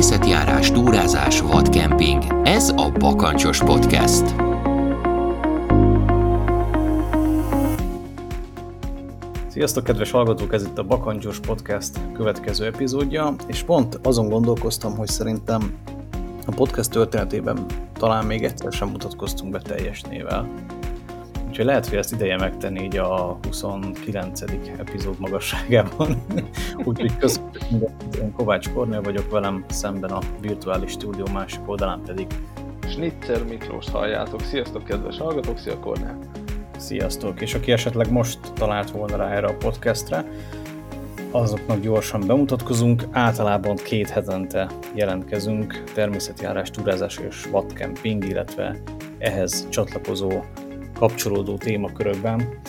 Természetjárás, túrázás, vadkemping. Ez a Bakancsos Podcast. Sziasztok, kedves hallgatók! Ez itt a Bakancsos Podcast következő epizódja, és pont azon gondolkoztam, hogy szerintem a podcast történetében talán még egyszer sem mutatkoztunk be teljes nével. Úgyhogy lehet, hogy ezt ideje megtenni így a 29. epizód magasságában. Úgyhogy köszönjük én Kovács Kornél vagyok velem szemben a virtuális stúdió másik oldalán pedig. Snitzer Miklós halljátok. Sziasztok, kedves hallgatók! Szia Kornél! Sziasztok! És aki esetleg most talált volna rá erre a podcastre, azoknak gyorsan bemutatkozunk. Általában két hetente jelentkezünk természetjárás, túrázás és vadkemping, illetve ehhez csatlakozó kapcsolódó témakörökben.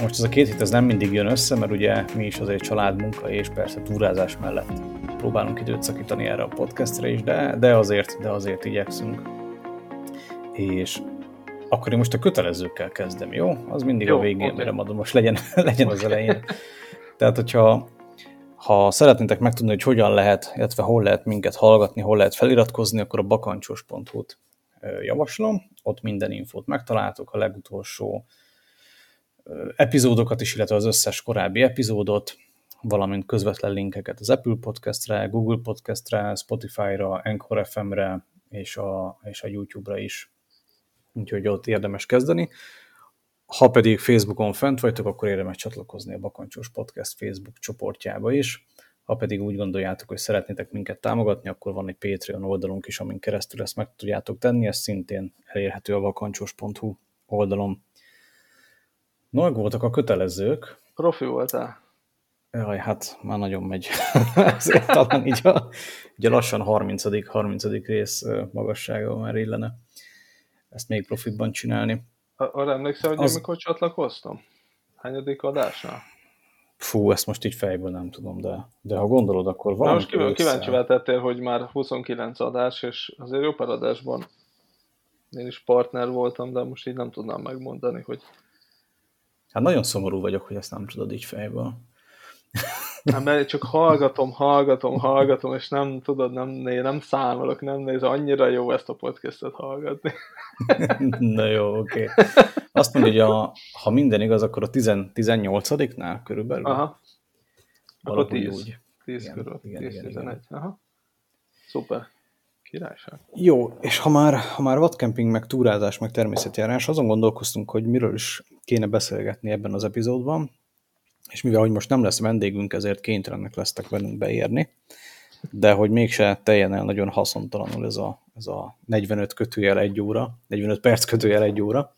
Most ez a két hét ez nem mindig jön össze, mert ugye mi is azért családmunka és persze túrázás mellett próbálunk időt szakítani erre a podcastre is, de, de azért, de azért igyekszünk. És akkor én most a kötelezőkkel kezdem, jó? Az mindig jó, a végén, okay. mire adom, most legyen, legyen az elején. Tehát, hogyha ha szeretnétek megtudni, hogy hogyan lehet, illetve hol lehet minket hallgatni, hol lehet feliratkozni, akkor a bakancsos.hu-t javaslom. Ott minden infót megtaláltok, a legutolsó epizódokat is, illetve az összes korábbi epizódot, valamint közvetlen linkeket az Apple Podcastre, Google Podcastre, Spotify-ra, Anchor FM-re és a, és a YouTube-ra is. Úgyhogy ott érdemes kezdeni. Ha pedig Facebookon fent vagytok, akkor érdemes csatlakozni a Bakancsos Podcast Facebook csoportjába is. Ha pedig úgy gondoljátok, hogy szeretnétek minket támogatni, akkor van egy Patreon oldalunk is, amin keresztül ezt meg tudjátok tenni, ez szintén elérhető a vakancsos.hu oldalon. No, voltak a kötelezők. Profi voltál. Jaj, hát már nagyon megy. Ezért talán így a, így a lassan 30. 30. rész magassága már illene ezt még profitban csinálni. Arra emlékszel, hogy Az... amikor csatlakoztam? Hányadik adásnál? Fú, ezt most így fejből nem tudom, de, de ha gondolod, akkor van. most kíváncsi kíváncsi tettél, hogy már 29 adás, és azért jó adásban én is partner voltam, de most így nem tudnám megmondani, hogy... Hát nagyon szomorú vagyok, hogy ezt nem tudod így fejből. Hát mert csak hallgatom, hallgatom, hallgatom, és nem tudod, nem, nem számolok, nem néz, annyira jó ezt a podcastet hallgatni. Na jó, oké. Okay. Azt mondja, hogy a, ha minden igaz, akkor a 18-nál körülbelül. Aha. Akkor 10. Úgy. 10 igen, körül. Igen, 10, igen, 11. Igen. Aha. Szuper. Királyság. Jó, és ha már, ha már vadkemping, meg túrázás, meg természetjárás, azon gondolkoztunk, hogy miről is kéne beszélgetni ebben az epizódban, és mivel hogy most nem lesz vendégünk, ezért kénytelenek lesztek velünk beérni, de hogy mégse teljen el nagyon haszontalanul ez a, ez a 45 kötőjel egy óra, 45 perc kötőjel egy óra.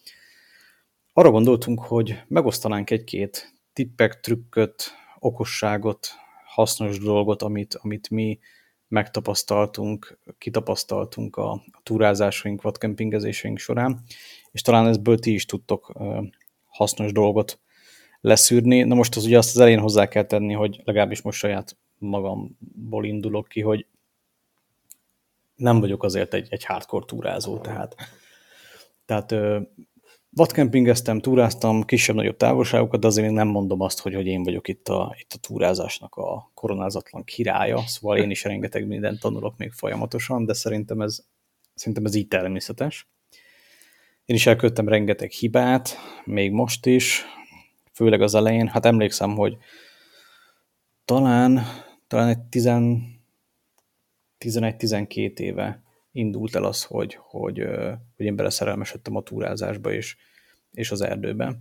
Arra gondoltunk, hogy megosztanánk egy-két tippek, trükköt, okosságot, hasznos dolgot, amit, amit mi megtapasztaltunk, kitapasztaltunk a, a túrázásaink, vadkempingezéseink során, és talán ezből ti is tudtok hasznos dolgot leszűrni. Na most az ugye azt az elején hozzá kell tenni, hogy legalábbis most saját magamból indulok ki, hogy nem vagyok azért egy, egy hardcore túrázó, tehát, tehát vadkempingeztem, túráztam kisebb-nagyobb távolságokat, de azért még nem mondom azt, hogy, hogy én vagyok itt a, itt a túrázásnak a koronázatlan királya, szóval én is rengeteg mindent tanulok még folyamatosan, de szerintem ez, szerintem ez így természetes. Én is elkövettem rengeteg hibát, még most is, főleg az elején. Hát emlékszem, hogy talán, talán egy 11-12 éve indult el az, hogy, hogy, hogy én beleszerelmesedtem a túrázásba és, és az erdőbe.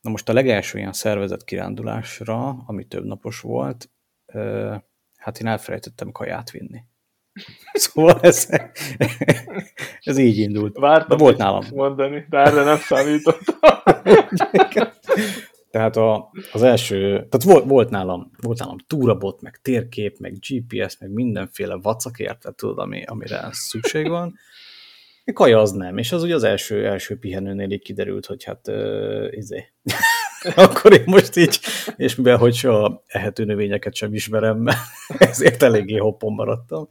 Na most a legelső ilyen szervezett kirándulásra, ami több napos volt, hát én elfelejtettem kaját vinni. Szóval ez, ez így indult. Vártam de volt nálam. mondani, de erre nem számítottam. Tehát a, az első, tehát volt, volt, nálam, volt nálam túrabot, meg térkép, meg GPS, meg mindenféle vacak érted, tudod, ami, amire szükség van. Kaja az nem, és az ugye az első, első pihenőnél így kiderült, hogy hát uh, izé. Akkor én most így, és mivel hogy soha ehető növényeket sem ismerem, ezért eléggé hoppon maradtam,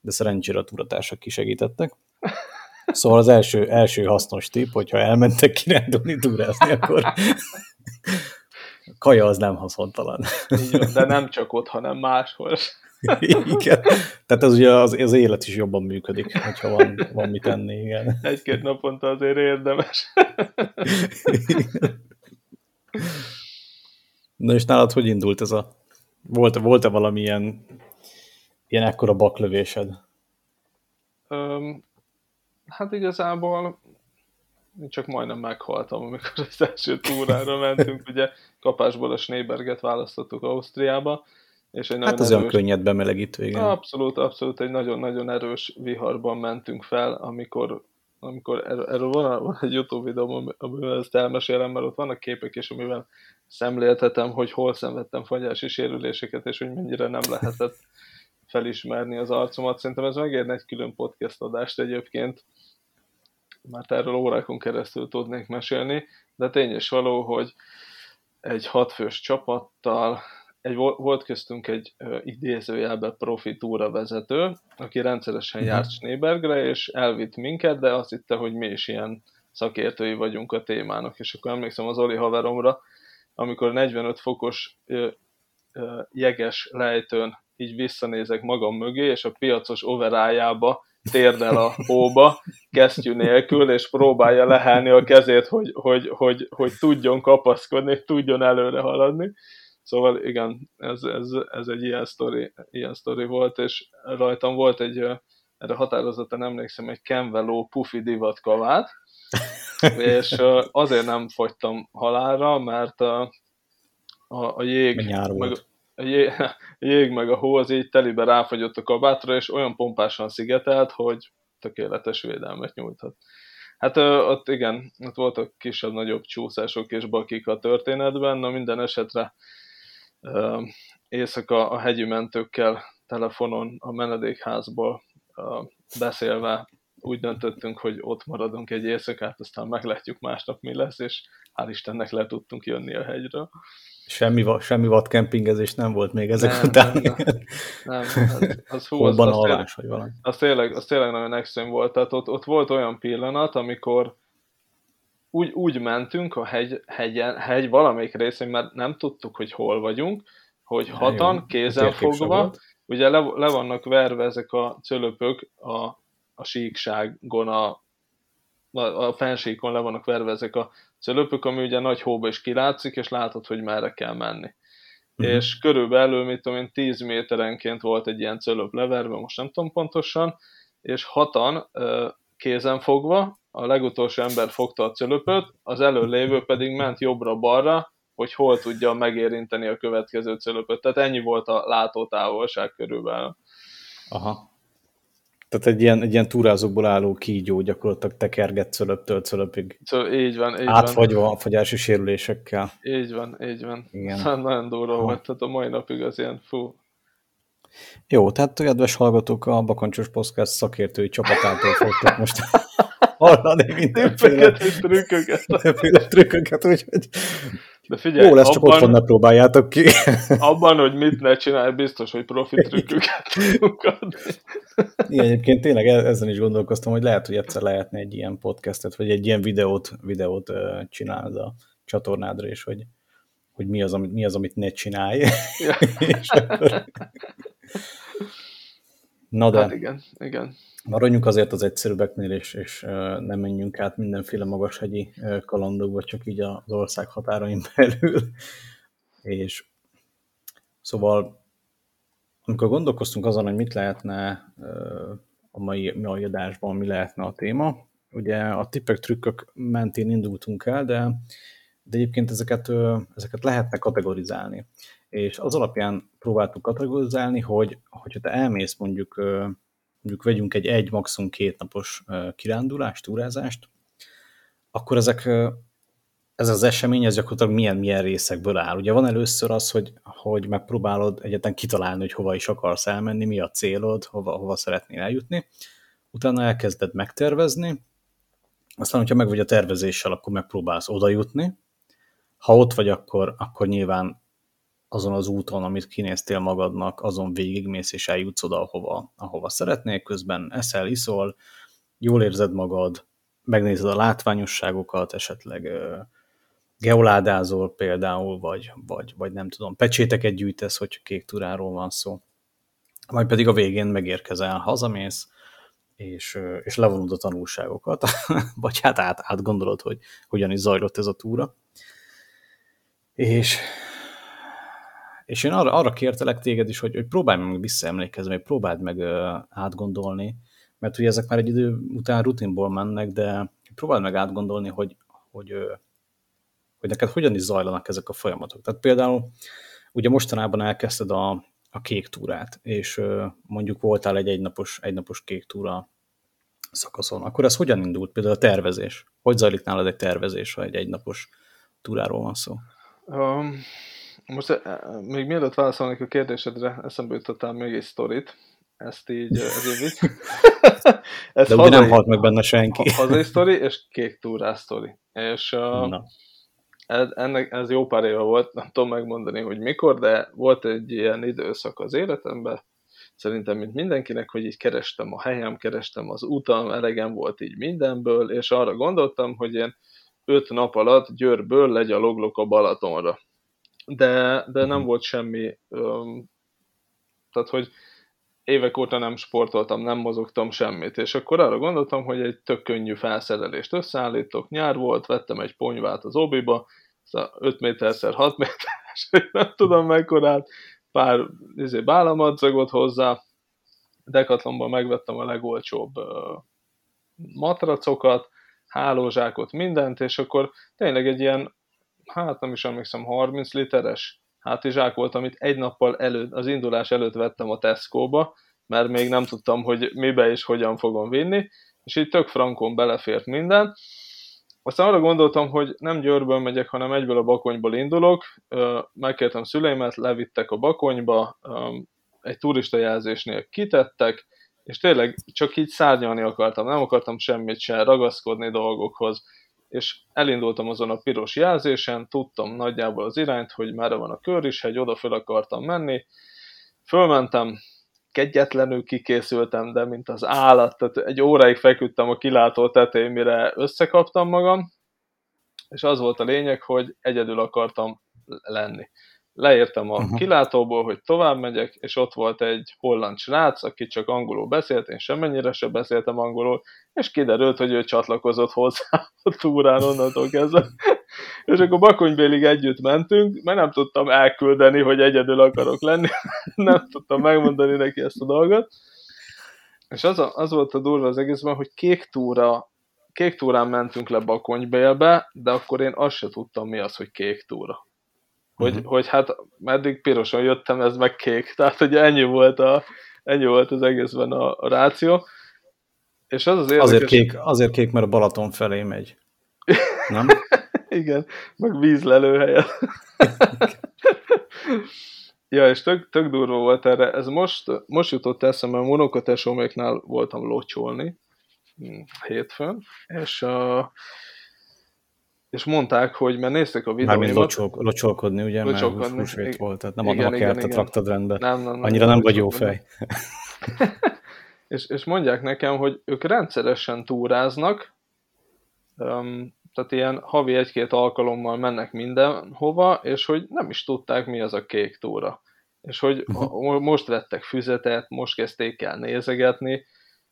de szerencsére a túratársak kisegítettek. Szóval az első, első hasznos tipp, hogyha elmentek kirándulni, túrázni, akkor kaja az nem haszontalan. Van, de nem csak ott, hanem máshol. igen. Tehát az ugye az, az élet is jobban működik, hogyha van, van mit tenni, igen. Egy-két naponta azért érdemes. Na és nálad hogy indult ez a... Volt-e volt -e valamilyen ilyen ekkora baklövésed? Um, hát igazából csak majdnem meghaltam, amikor az első túrára mentünk, ugye kapásból a Schneeberget választottuk Ausztriába, és egy hát az olyan könnyed bemelegítő, igen. Abszolút, abszolút egy nagyon-nagyon erős viharban mentünk fel, amikor, amikor er, erről van, van egy YouTube videó, amivel ezt elmesélem, mert ott vannak képek is, amivel szemléltetem, hogy hol szenvedtem fagyási sérüléseket, és hogy mennyire nem lehetett felismerni az arcomat. Szerintem ez megérne egy külön podcast adást egyébként, mert erről órákon keresztül tudnék mesélni, de tény és való, hogy egy hatfős csapattal, egy, volt köztünk egy uh, idézőjelben profi túra vezető, aki rendszeresen uh-huh. járt Schneebergre, és elvitt minket, de azt hitte, hogy mi is ilyen szakértői vagyunk a témának, és akkor emlékszem az Oli haveromra, amikor 45 fokos uh, uh, jeges lejtőn így visszanézek magam mögé, és a piacos overájába térdel a hóba, kesztyű nélkül, és próbálja lehelni a kezét, hogy, hogy, hogy, hogy tudjon kapaszkodni, tudjon előre haladni. Szóval igen, ez, ez, ez egy ilyen sztori, ilyen sztori volt, és rajtam volt egy, erre határozottan emlékszem, egy Kenveló pufi divat kavát, és azért nem fogytam halálra, mert a, a, a jég, meg, jég meg a hó az így telibe ráfagyott a kabátra, és olyan pompásan szigetelt, hogy tökéletes védelmet nyújthat. Hát ott igen, ott voltak kisebb-nagyobb csúszások és bakik a történetben, na minden esetre éjszaka a hegyi mentőkkel telefonon a menedékházból beszélve úgy döntöttünk, hogy ott maradunk egy éjszakát, aztán meglátjuk másnap mi lesz, és hál' Istennek le tudtunk jönni a hegyről. Semmi, semmi vadkempingezés nem volt még ezek nem, után. Nem, nem, nem az, az fú, az, az, alvás, vagy valami. Az tényleg, az tényleg nagyon extrém volt. Tehát ott, ott volt olyan pillanat, amikor úgy, úgy mentünk a hegy, hegyen, hegy valamelyik részén, mert nem tudtuk, hogy hol vagyunk, hogy hatan, kézen fogva, ugye le, le vannak verve ezek a cölöpök a, a síkságon, a, a, a fensíkon le vannak verve ezek a cölöpök, ami ugye nagy hóba is kilátszik, és látod, hogy merre kell menni. Uh-huh. És körülbelül, mit tudom én, 10 méterenként volt egy ilyen cölöp leverve, most nem tudom pontosan, és hatan kézen fogva, a legutolsó ember fogta a cölöpöt, az előlévő pedig ment jobbra-balra, hogy hol tudja megérinteni a következő cölöpöt. Tehát ennyi volt a látótávolság körülbelül. Aha. Tehát egy ilyen, egy ilyen túrázókból álló kígyó gyakorlatilag tekerget cölöptől cölöpig. Szóval így van, így Átfagyva van. a fagyási sérülésekkel. Így van, így van. Igen. Szóval nagyon durva ha. volt, tehát a mai napig az ilyen fú. Jó, tehát kedves hallgatók, a Bakancsos Podcast szakértői csapatától fogtok most hallani mindenféle trükköket. Mindenféle trükköket, úgyhogy de figyelj, Jó lesz, csak abban, otthon ne próbáljátok ki. Abban, hogy mit ne csinálj, biztos, hogy profit trükköket tudunk adni. Igen, egyébként tényleg e- ezen is gondolkoztam, hogy lehet, hogy egyszer lehetne egy ilyen podcastet, vagy egy ilyen videót, videót csinálni a csatornádra, és hogy, hogy mi, az, amit, mi az, amit ne csinálj. Ja. Na de... Hát igen, igen maradjunk azért az egyszerűbbeknél, és, és nem menjünk át mindenféle magashegyi kalandokba, csak így az ország határain belül. És szóval, amikor gondolkoztunk azon, hogy mit lehetne a mai, mai adásban, mi lehetne a téma, ugye a tippek, trükkök mentén indultunk el, de, de egyébként ezeket, ezeket lehetne kategorizálni. És az alapján próbáltuk kategorizálni, hogy hogyha te elmész mondjuk mondjuk vegyünk egy egy, maximum két napos kirándulást, túrázást, akkor ezek, ez az esemény, ez gyakorlatilag milyen, milyen részekből áll. Ugye van először az, hogy, hogy megpróbálod egyetlen kitalálni, hogy hova is akarsz elmenni, mi a célod, hova, hova szeretnél eljutni, utána elkezded megtervezni, aztán, hogyha meg vagy a tervezéssel, akkor megpróbálsz oda jutni. Ha ott vagy, akkor, akkor nyilván azon az úton, amit kinéztél magadnak, azon végigmész és eljutsz oda, ahova, ahova szeretnél, közben eszel, iszol, jól érzed magad, megnézed a látványosságokat, esetleg geoládázol például, vagy, vagy, vagy nem tudom, pecséteket gyűjtesz, hogy kék túráról van szó. Majd pedig a végén megérkezel, hazamész, és, és levonod a tanulságokat, vagy hát át, átgondolod, hogy hogyan is zajlott ez a túra. És, és én arra, arra kértelek téged is, hogy, hogy próbálj meg visszaemlékezni, vagy próbáld meg átgondolni, mert ugye ezek már egy idő után rutinból mennek, de próbáld meg átgondolni, hogy, hogy, hogy neked hogyan is zajlanak ezek a folyamatok. Tehát például ugye mostanában elkezdted a, a kék túrát, és mondjuk voltál egy egynapos, egynapos kék túra szakaszon, akkor ez hogyan indult? Például a tervezés. Hogy zajlik nálad egy tervezés, ha egy egynapos túráról van szó? Um, most még mielőtt válaszolnék a kérdésedre, eszembe jutottál még egy sztorit, ezt így, ez így ez De ugye nem halt meg benne senki. Hazai sztori és kék túrás sztori. És uh, ez, ennek, ez jó pár éve volt, nem tudom megmondani, hogy mikor, de volt egy ilyen időszak az életemben, szerintem, mint mindenkinek, hogy így kerestem a helyem, kerestem az utam, elegem volt így mindenből, és arra gondoltam, hogy én öt nap alatt Győrből legyaloglok a Balatonra. De, de nem mhm. volt semmi, um, tehát hogy évek óta nem sportoltam, nem mozogtam semmit, és akkor arra gondoltam, hogy egy tök könnyű felszerelést összeállítok, nyár volt, vettem egy ponyvát az obiba, 5 méterszer 6 méteres, nem tudom mekkorát, pár izé, bálamadzagot hozzá, Decathlonban megvettem a legolcsóbb matracokat, hálózsákot, mindent, és akkor tényleg egy ilyen, hát nem is emlékszem, 30 literes hátizsák volt, amit egy nappal előtt, az indulás előtt vettem a Tesco-ba, mert még nem tudtam, hogy mibe és hogyan fogom vinni, és így tök frankon belefért minden. Aztán arra gondoltam, hogy nem Győrből megyek, hanem egyből a Bakonyból indulok. Megkértem szüleimet, levittek a Bakonyba, egy turista jelzésnél kitettek, és tényleg csak így szárnyalni akartam, nem akartam semmit se ragaszkodni dolgokhoz és elindultam azon a piros jelzésen, tudtam nagyjából az irányt, hogy merre van a kör is, egy oda föl akartam menni, fölmentem, kegyetlenül kikészültem, de mint az állat, tehát egy óráig feküdtem a kilátó tetején, mire összekaptam magam, és az volt a lényeg, hogy egyedül akartam lenni leértem a uh-huh. kilátóból, hogy tovább megyek, és ott volt egy holland srác, aki csak angolul beszélt, én semmennyire sem beszéltem angolul, és kiderült, hogy ő csatlakozott hozzá a túrán onnantól kezdve. és akkor Bakonybélig együtt mentünk, mert nem tudtam elküldeni, hogy egyedül akarok lenni, nem tudtam megmondani neki ezt a dolgot. És az, a, az volt a durva az egészben, hogy kék túra kék túrán mentünk le Bakonybélbe, de akkor én azt se tudtam, mi az, hogy kék túra hogy, uh-huh. hogy hát meddig pirosan jöttem, ez meg kék. Tehát, hogy ennyi volt, a, ennyi volt az egészben a, a ráció. És az az érdekes... Azért kék, azért kék, mert a Balaton felé megy. Nem? Igen, meg vízlelőhelye. ja, és tök, tök durva volt erre. Ez most, most jutott eszembe, a Monokatesóméknál voltam locsolni hm, hétfőn, és a és mondták, hogy mert néztek a videóimat. Mármint locsol, locsolkodni, ugye, locsolkodni, mert húsvét volt, tehát nem igen, adom a kertet raktad rendbe. Nem, nem, nem, Annyira nem, nem vagy jó fej. és, és mondják nekem, hogy ők rendszeresen túráznak, um, tehát ilyen havi egy-két alkalommal mennek mindenhova, és hogy nem is tudták, mi az a kék túra. És hogy uh-huh. most vettek füzetet, most kezdték el nézegetni,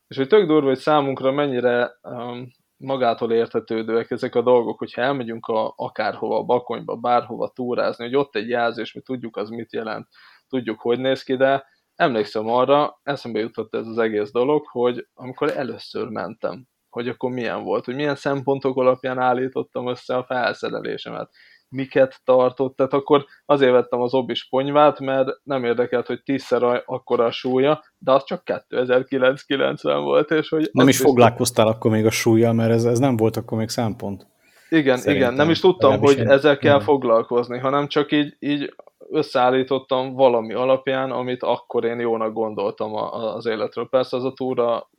és hogy tök durva, hogy számunkra mennyire um, magától értetődőek ezek a dolgok, hogyha elmegyünk a, akárhova, a bakonyba, bárhova túrázni, hogy ott egy jelzés, mi tudjuk az mit jelent, tudjuk, hogy néz ki, de emlékszem arra, eszembe jutott ez az egész dolog, hogy amikor először mentem, hogy akkor milyen volt, hogy milyen szempontok alapján állítottam össze a felszerelésemet, miket tartott, tehát akkor azért vettem az obis ponyvát, mert nem érdekelt, hogy tízszer akkora a súlya, de az csak 2990 volt, és hogy... Nem is foglalkoztál akkor még a súlya, mert ez, ez nem volt akkor még szempont. Igen, Szerintem. igen, nem is tudtam, hogy én... ezzel kell foglalkozni, hanem csak így, így összeállítottam valami alapján, amit akkor én jónak gondoltam az életről. Persze az a túra,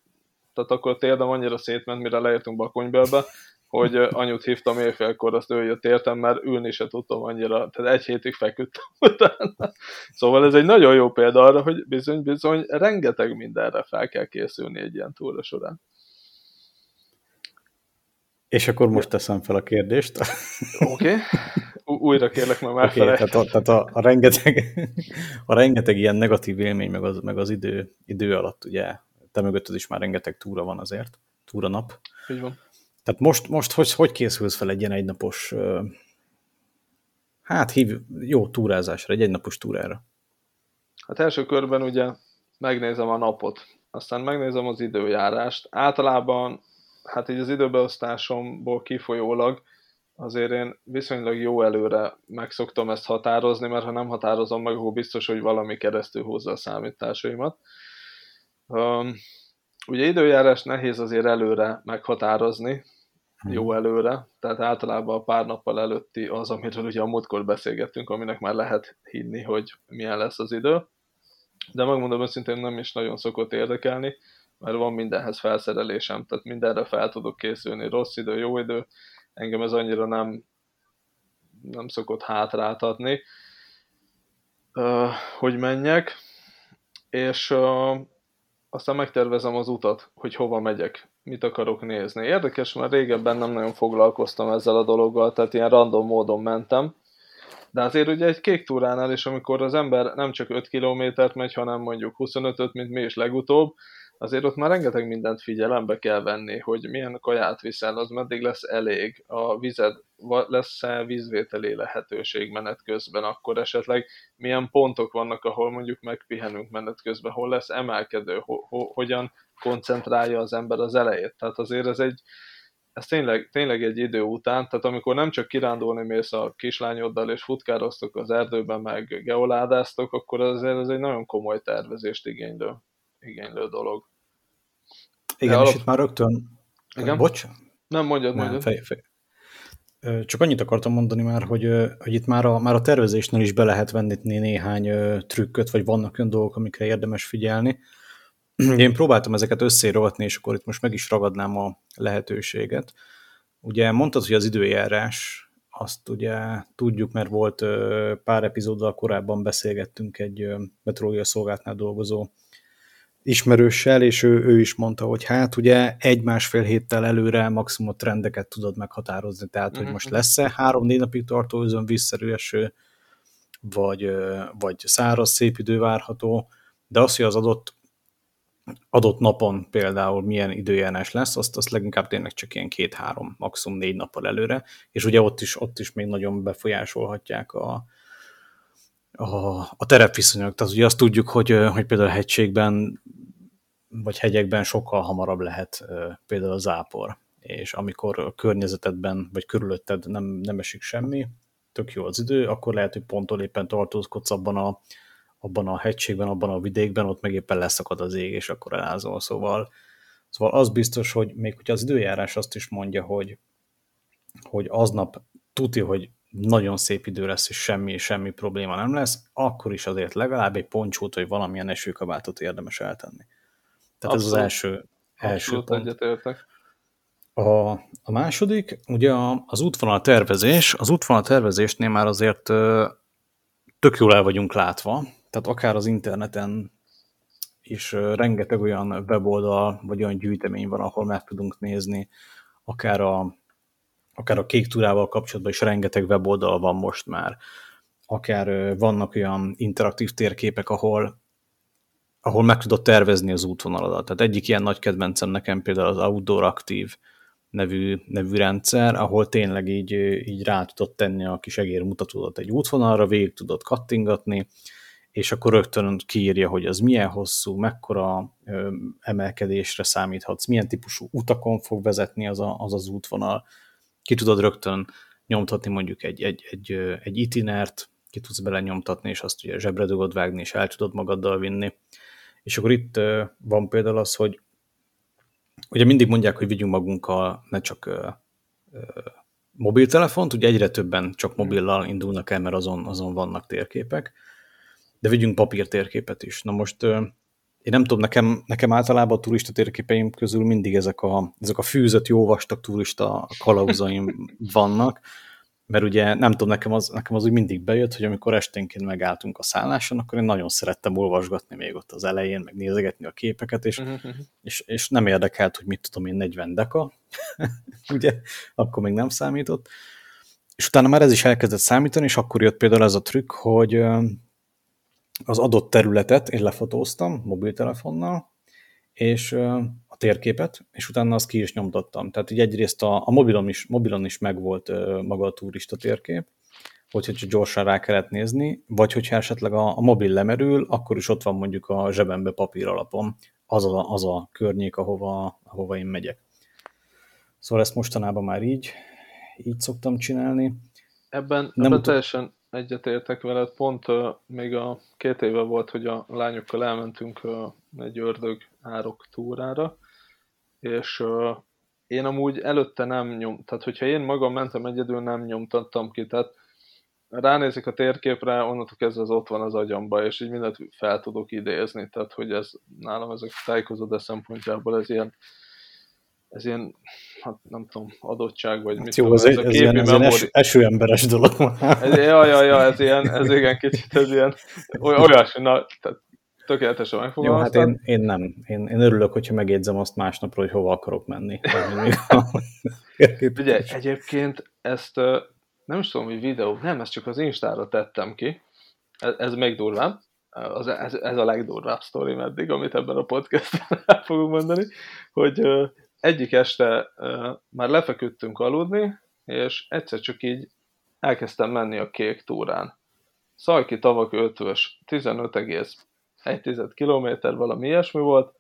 tehát akkor térdem annyira szétment, mire leértünk Bakonybelbe, hogy anyut hívtam éjfélkor, azt ő jött értem, mert ülni se tudtam annyira, tehát egy hétig feküdtem utána. Szóval ez egy nagyon jó példa arra, hogy bizony-bizony rengeteg mindenre fel kell készülni egy ilyen túra során. És akkor most teszem fel a kérdést. Oké. Okay. Újra kérlek, mert már okay, tehát, a, tehát a, a, rengeteg, a rengeteg ilyen negatív élmény, meg az, meg az idő, idő alatt, ugye, te mögötted is már rengeteg túra van azért, túra nap. Így van. Tehát most, most hogy, hogy készülsz fel egy ilyen egynapos, hát hív, jó túrázásra, egy egynapos túrára? Hát első körben ugye megnézem a napot, aztán megnézem az időjárást. Általában, hát így az időbeosztásomból kifolyólag azért én viszonylag jó előre meg szoktam ezt határozni, mert ha nem határozom meg, akkor biztos, hogy valami keresztül hozza a számításaimat. Um, ugye időjárás nehéz azért előre meghatározni. Jó előre, tehát általában a pár nappal előtti az, amiről ugye a múltkor beszélgettünk, aminek már lehet hinni, hogy milyen lesz az idő. De megmondom őszintén nem is nagyon szokott érdekelni, mert van mindenhez felszerelésem, tehát mindenre fel tudok készülni, rossz idő, jó idő, engem ez annyira nem, nem szokott hátráltatni, hogy menjek, és aztán megtervezem az utat, hogy hova megyek, mit akarok nézni. Érdekes, mert régebben nem nagyon foglalkoztam ezzel a dologgal, tehát ilyen random módon mentem, de azért ugye egy kék túránál is, amikor az ember nem csak 5 kilométert megy, hanem mondjuk 25-öt, mint mi is legutóbb, azért ott már rengeteg mindent figyelembe kell venni, hogy milyen kaját viszel, az meddig lesz elég, a vized, lesz-e vízvételi lehetőség menet közben, akkor esetleg milyen pontok vannak, ahol mondjuk megpihenünk menet közben, hol lesz emelkedő, ho, ho, hogyan koncentrálja az ember az elejét. Tehát azért ez egy, ez tényleg, tényleg egy idő után, tehát amikor nem csak kirándulni mész a kislányoddal és futkároztok az erdőben, meg geoládáztok, akkor azért ez egy nagyon komoly tervezést igénylő igénylő dolog. Igen, De és alap... itt már rögtön... Igen? Bocs? Nem, mondjad, Nem, mondjad. Fej, fej. Csak annyit akartam mondani már, hogy, hogy itt már a, már a tervezésnél is be lehet venni néhány trükköt, vagy vannak olyan dolgok, amikre érdemes figyelni. Én próbáltam ezeket összérovatni, és akkor itt most meg is ragadnám a lehetőséget. Ugye mondtad, hogy az időjárás, azt ugye tudjuk, mert volt pár epizóddal korábban beszélgettünk egy meteorológia szolgáltnál dolgozó ismerőssel, és ő, ő is mondta, hogy hát ugye egy-másfél héttel előre maximum trendeket tudod meghatározni, tehát hogy mhm, most mhm. lesz-e három-négy napig tartó özön vízszerű eső, vagy, vagy száraz szép idő várható, de az, hogy az adott adott napon például milyen időjárás lesz, azt, azt leginkább tényleg csak ilyen két-három, maximum négy nappal előre, és ugye ott is, ott is még nagyon befolyásolhatják a, a, a terepviszonyok. Tehát ugye azt tudjuk, hogy, hogy például a hegységben vagy hegyekben sokkal hamarabb lehet például a zápor, és amikor a környezetedben vagy körülötted nem, nem esik semmi, tök jó az idő, akkor lehet, hogy ponttól éppen tartózkodsz abban a, abban a hegységben, abban a vidékben, ott meg éppen leszakad az ég, és akkor elázol. Szóval, szóval az biztos, hogy még hogyha az időjárás azt is mondja, hogy, hogy aznap tuti, hogy nagyon szép idő lesz, és semmi, semmi probléma nem lesz, akkor is azért legalább egy poncsót, vagy valamilyen esőkabátot érdemes eltenni. Tehát abszolút, ez az első, első pont. Egyetértek. A, a második, ugye az útvonal tervezés, az útvonal tervezésnél már azért tök jól el vagyunk látva, tehát akár az interneten is rengeteg olyan weboldal, vagy olyan gyűjtemény van, ahol meg tudunk nézni, akár a, akár a kék túrával kapcsolatban is rengeteg weboldal van most már, akár vannak olyan interaktív térképek, ahol ahol meg tudod tervezni az útvonaladat. Tehát egyik ilyen nagy kedvencem nekem például az Outdoor Active nevű, nevű rendszer, ahol tényleg így, így rá tudod tenni a kis egérmutatódat egy útvonalra, végig tudod kattingatni, és akkor rögtön kiírja, hogy az milyen hosszú, mekkora ö, emelkedésre számíthatsz, milyen típusú utakon fog vezetni az a, az, az útvonal. Ki tudod rögtön nyomtatni mondjuk egy, egy, egy, egy itinert, ki tudsz bele nyomtatni, és azt ugye zsebre tudod vágni, és el tudod magaddal vinni. És akkor itt van például az, hogy ugye mindig mondják, hogy vigyünk magunkkal ne csak mobiltelefont, ugye egyre többen csak mobillal indulnak el, mert azon, azon vannak térképek, de vigyünk papírtérképet is. Na most én nem tudom, nekem, nekem általában a turista térképeim közül mindig ezek a, ezek a fűzött, jó vastag turista kalauzaim vannak, mert ugye nem tudom, nekem az, nekem az úgy mindig bejött, hogy amikor esténként megálltunk a szálláson, akkor én nagyon szerettem olvasgatni még ott az elején, meg nézegetni a képeket, és, uh-huh. és, és nem érdekelt, hogy mit tudom én, 40 deka, ugye, akkor még nem számított, és utána már ez is elkezdett számítani, és akkor jött például ez a trükk, hogy az adott területet én lefotóztam mobiltelefonnal, és a térképet, és utána azt ki is nyomtattam. Tehát így egyrészt a, a mobilon, is, mobilon is megvolt maga a turista térkép, hogy hogyha gyorsan rá kellett nézni, vagy hogyha esetleg a, a mobil lemerül, akkor is ott van mondjuk a zsebembe papír alapon az a, az a környék, ahova, ahova én megyek. Szóval ezt mostanában már így, így szoktam csinálni. Ebben, Nem ebben teljesen egyetértek veled, pont uh, még a két éve volt, hogy a lányokkal elmentünk uh, egy ördög árok túrára, és uh, én amúgy előtte nem nyom, tehát hogyha én magam mentem egyedül, nem nyomtattam ki, tehát ránézik a térképre, onnantól kezdve az ott van az agyamba, és így mindent fel tudok idézni, tehát hogy ez nálam ezek tájékozódás szempontjából ez ilyen ez ilyen, hát nem tudom, adottság, vagy hát mit jó, tudom, ez, ez, a ez, ilyen, ez ilyen es, esőemberes dolog. ez, ja, ja, ja, ez ilyen, ez igen kicsit, ez ilyen olyasmi, na, tehát tökéletesen megfogalmaztam. Jó, hát én, én nem. Én, én örülök, hogyha megjegyzem azt másnapról, hogy hova akarok menni. Ugye, egyébként ezt nem is tudom, hogy videó, nem, ezt csak az Instára tettem ki. Ez, ez még durvább. Az, ez, ez a legdurvább sztori meddig, amit ebben a podcastben el fogunk mondani, hogy egyik este már lefeküdtünk aludni, és egyszer csak így elkezdtem menni a kék túrán. Szajki tavak ötvös, 15,1 km, valami ilyesmi volt.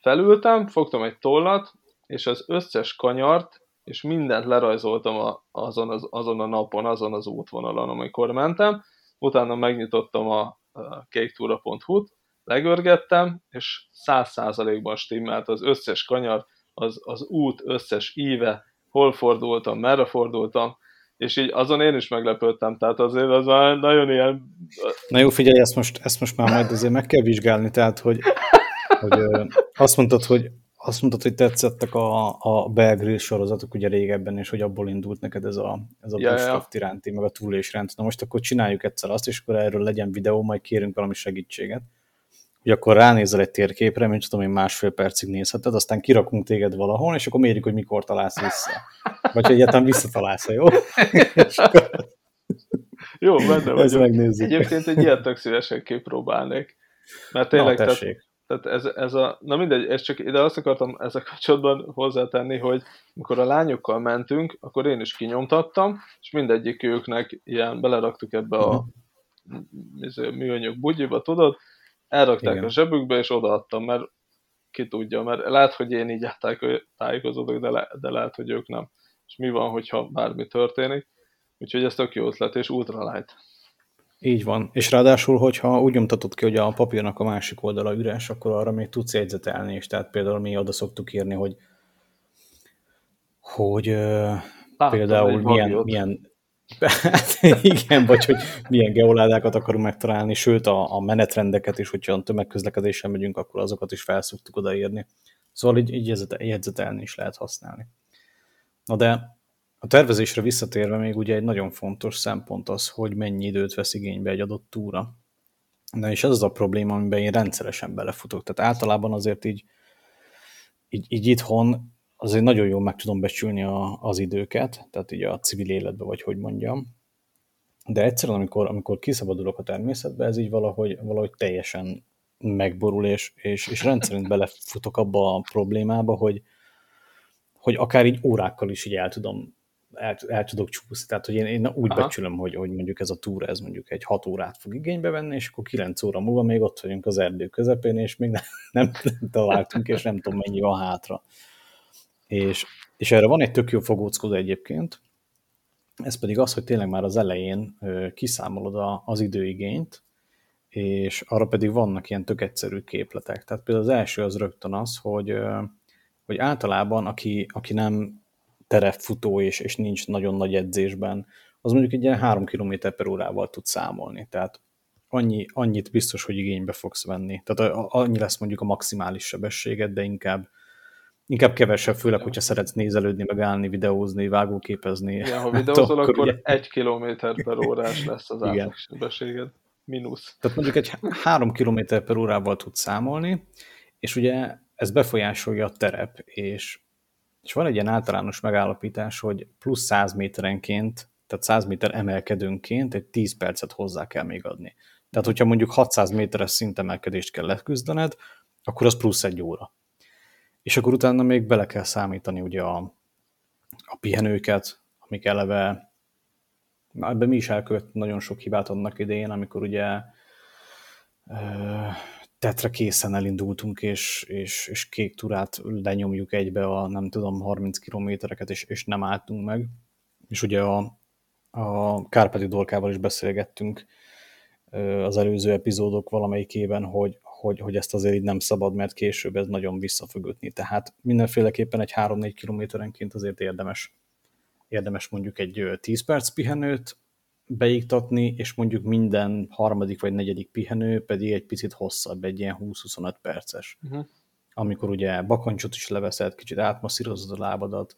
Felültem, fogtam egy tollat, és az összes kanyart, és mindent lerajzoltam a, azon, az, azon a napon, azon az útvonalon, amikor mentem. Utána megnyitottam a, a kéktúra.hu-t, legörgettem, és száz százalékban stimmelt az összes kanyar, az, az út összes íve, hol fordultam, merre fordultam, és így azon én is meglepődtem, tehát azért az már nagyon ilyen... Na jó, figyelj, ezt most, ezt most már majd azért meg kell vizsgálni, tehát hogy, hogy azt mondtad, hogy azt mondtad, hogy tetszettek a, a Bear sorozatok ugye régebben, és hogy abból indult neked ez a, ez a ja, bushcraft ja. iránti, meg a túlésrend. Na most akkor csináljuk egyszer azt, és akkor erről legyen videó, majd kérünk valami segítséget hogy akkor ránézel egy térképre, mint tudom én másfél percig nézheted, aztán kirakunk téged valahol, és akkor mérjük, hogy mikor találsz vissza. Vagy hogy egyáltalán visszatalálsz, jó? jó, benne vagy. megnézzük. Egyébként egy ilyet tök szívesen kipróbálnék. Mert tényleg, na, tehát, tehát ez, ez a, na mindegy, ez csak ide azt akartam ezzel kapcsolatban hozzátenni, hogy amikor a lányokkal mentünk, akkor én is kinyomtattam, és mindegyik őknek ilyen beleraktuk ebbe a mhm. műanyag bugyiba, tudod, elrakták Igen. a zsebükbe, és odaadtam, mert ki tudja, mert lehet, hogy én így tájékozódok, de, le, de lehet, hogy ők nem. És mi van, hogyha bármi történik? Úgyhogy ez tök jó ötlet, és ultralight. Így van. És ráadásul, hogyha úgy nyomtatod ki, hogy a papírnak a másik oldala üres, akkor arra még tudsz jegyzetelni, és tehát például mi oda szoktuk írni, hogy hogy Láttam például milyen, milyen Hát, igen, vagy hogy milyen geoládákat akarunk megtalálni, sőt a, a menetrendeket is, hogyha tömegközlekedésen megyünk, akkor azokat is felszoktuk odaírni. Szóval így, így jegyzetelni is lehet használni. Na de a tervezésre visszatérve még ugye egy nagyon fontos szempont az, hogy mennyi időt vesz igénybe egy adott túra. Na és ez az a probléma, amiben én rendszeresen belefutok. Tehát általában azért így, így, így itthon azért nagyon jól meg tudom becsülni a, az időket, tehát így a civil életbe, vagy hogy mondjam. De egyszerűen, amikor, amikor kiszabadulok a természetbe, ez így valahogy, valahogy teljesen megborul, és, és, és rendszerint belefutok abba a problémába, hogy, hogy akár így órákkal is így el tudom el, el tudok csúszni. Tehát, hogy én, én úgy Aha. becsülöm, hogy, hogy mondjuk ez a túra, ez mondjuk egy hat órát fog igénybe venni, és akkor kilenc óra múlva még ott vagyunk az erdő közepén, és még nem, nem, nem találtunk, és nem tudom, mennyi van hátra. És, és erre van egy tök jó fogóckodó egyébként, ez pedig az, hogy tényleg már az elején kiszámolod a, az időigényt, és arra pedig vannak ilyen tök egyszerű képletek. Tehát például az első az rögtön az, hogy, hogy általában aki, aki nem terepfutó és, és nincs nagyon nagy edzésben, az mondjuk egy ilyen 3 km per órával tud számolni. Tehát annyi, annyit biztos, hogy igénybe fogsz venni. Tehát annyi lesz mondjuk a maximális sebességed, de inkább Inkább kevesebb, főleg, hogyha szeretsz nézelődni, megállni, videózni, vágóképezni. Igen, ha videózol, akkor, akkor ugye... egy kilométer per órás lesz az átlagsebességed. Minusz. Tehát mondjuk egy három kilométer per órával tudsz számolni, és ugye ez befolyásolja a terep, és, és van egy ilyen általános megállapítás, hogy plusz 100 méterenként, tehát 100 méter emelkedőnként egy 10 percet hozzá kell még adni. Tehát, hogyha mondjuk 600 méteres szintemelkedést kell leküzdened, akkor az plusz egy óra. És akkor utána még bele kell számítani ugye a, a pihenőket, amik eleve, na ebben mi is elkövet nagyon sok hibát annak idején, amikor ugye tetre készen elindultunk, és, és, és kék turát lenyomjuk egybe a nem tudom 30 kilométereket, és, és nem álltunk meg. És ugye a, a Kárpati Dorkával is beszélgettünk az előző epizódok valamelyikében, hogy, hogy, hogy ezt azért így nem szabad, mert később ez nagyon vissza fog ütni. Tehát mindenféleképpen egy 3-4 kilométerenként azért érdemes, érdemes mondjuk egy 10 perc pihenőt beiktatni, és mondjuk minden harmadik vagy negyedik pihenő pedig egy picit hosszabb, egy ilyen 20-25 perces. Uh-huh. Amikor ugye bakancsot is leveszed, kicsit átmasszírozod a lábadat.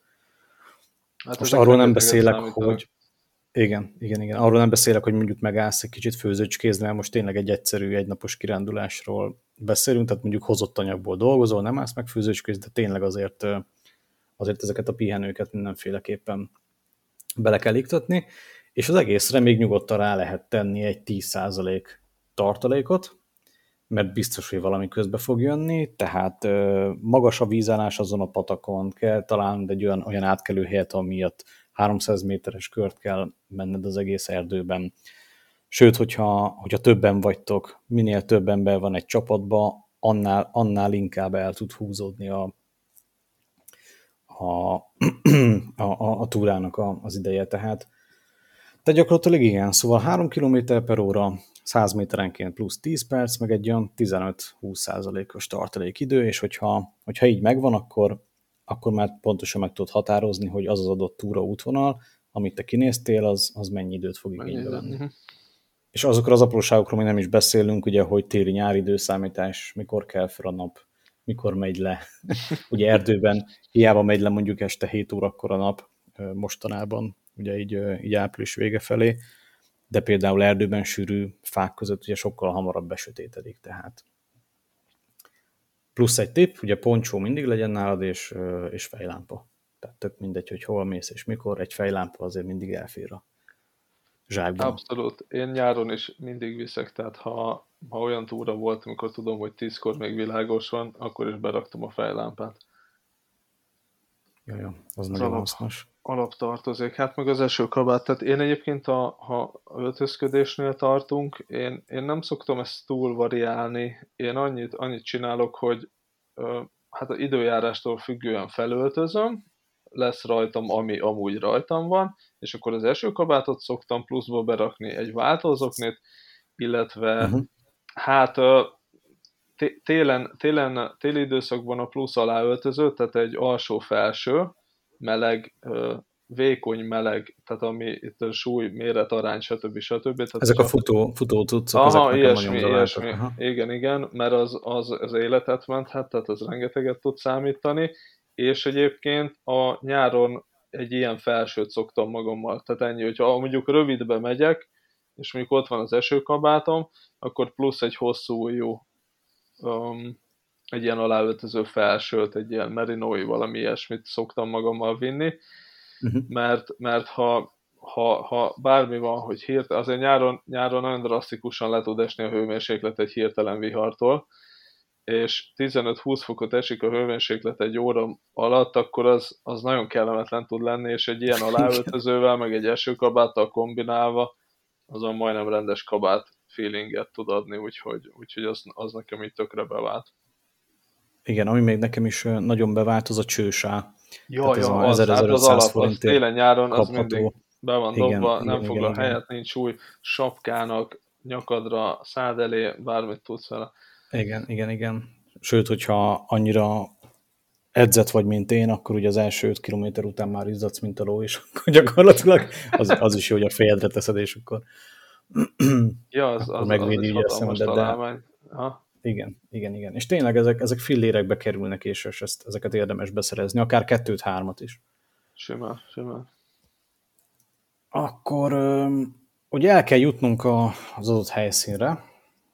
Hát Most arról nem beszélek, hogy igen, igen, igen. Arról nem beszélek, hogy mondjuk megállsz egy kicsit főzőcskézni, mert most tényleg egy egyszerű, egynapos kirándulásról beszélünk, tehát mondjuk hozott anyagból dolgozol, nem állsz meg főzőcskézni, de tényleg azért, azért ezeket a pihenőket mindenféleképpen bele kell iktatni, és az egészre még nyugodtan rá lehet tenni egy 10% tartalékot, mert biztos, hogy valami közbe fog jönni, tehát magas a vízállás azon a patakon, kell talán egy olyan, olyan átkelő helyet, amiatt 300 méteres kört kell menned az egész erdőben. Sőt, hogyha, hogyha többen vagytok, minél több ember van egy csapatba, annál, annál inkább el tud húzódni a, a, a, a, a túrának a, az ideje. Tehát, de gyakorlatilag igen, szóval 3 km per óra, 100 méterenként plusz 10 perc, meg egy olyan 15-20 százalékos tartalékidő, és hogyha, hogyha így megvan, akkor akkor már pontosan meg tudod határozni, hogy az az adott túra útvonal, amit te kinéztél, az, az mennyi időt fog igénybe venni. Uh-huh. És azokról az apróságokról még nem is beszélünk, ugye, hogy téli-nyári időszámítás, mikor kell fel a nap, mikor megy le. ugye erdőben hiába megy le mondjuk este 7 órakor a nap mostanában, ugye így, így április vége felé, de például erdőben sűrű fák között ugye sokkal hamarabb besötétedik, tehát Plusz egy tipp, ugye poncsó mindig legyen nálad, és, és fejlámpa. Tehát tök mindegy, hogy hol mész és mikor, egy fejlámpa azért mindig elfér a zsákban. Abszolút. Én nyáron is mindig viszek, tehát ha, ha olyan túra volt, amikor tudom, hogy tízkor még világos van, akkor is beraktam a fejlámpát. Jaj, az, az nagyon alap, hasznos. Alaptartozék. Hát meg az esőkabát. Tehát én egyébként, a, ha öltözködésnél tartunk, én, én nem szoktam ezt túl variálni. Én annyit, annyit csinálok, hogy hát az időjárástól függően felöltözöm, lesz rajtam, ami amúgy rajtam van, és akkor az esőkabátot szoktam pluszba berakni, egy váltózoknét, illetve uh-huh. hát télen, télen, téli időszakban a plusz alá öltöző, tehát egy alsó-felső, meleg, vékony meleg, tehát ami itt a súly, méret, arány, stb. stb. Tehát ezek a futó, futó cuccok, Aha, ezek ilyesmi, ilyesmi. Aha. Igen, igen, mert az, az, az életet menthet, tehát az rengeteget tud számítani, és egyébként a nyáron egy ilyen felsőt szoktam magammal, tehát ennyi, hogyha mondjuk rövidbe megyek, és mondjuk ott van az esőkabátom, akkor plusz egy hosszú jó um, egy ilyen aláöltöző felsőt, egy ilyen merinói valami ilyesmit szoktam magammal vinni, uh-huh. mert, mert ha, ha, ha bármi van, hogy hirtelen, azért nyáron, nyáron nagyon drasztikusan le tud esni a hőmérséklet egy hirtelen vihartól, és 15-20 fokot esik a hőmérséklet egy óra alatt, akkor az, az nagyon kellemetlen tud lenni, és egy ilyen aláöltözővel, meg egy esőkabáttal kombinálva, azon majdnem rendes kabát feelinget tud adni, úgyhogy, úgyhogy az, az nekem így tökre bevált. Igen, ami még nekem is nagyon bevált, az a csősá. Jó, jó, az, az, hát az alap, az télen-nyáron az mindig be van igen, dobva, igen, nem igen, foglal igen, helyet, igen. nincs új sapkának, nyakadra, szád elé, bármit tudsz vele. Igen, igen, igen. Sőt, hogyha annyira edzett vagy, mint én, akkor ugye az első 5 kilométer után már izzadsz, mint a ló, és akkor gyakorlatilag az, az is jó, hogy a fejedre teszed, és akkor, ja, az, akkor az, megvédi az, az a szemedet, de, Ha? Igen, igen, igen. És tényleg ezek, ezek fillérekbe kerülnek, és, és ezt, ezeket érdemes beszerezni, akár kettőt, hármat is. Simán, simán. Akkor ugye el kell jutnunk a, az adott helyszínre,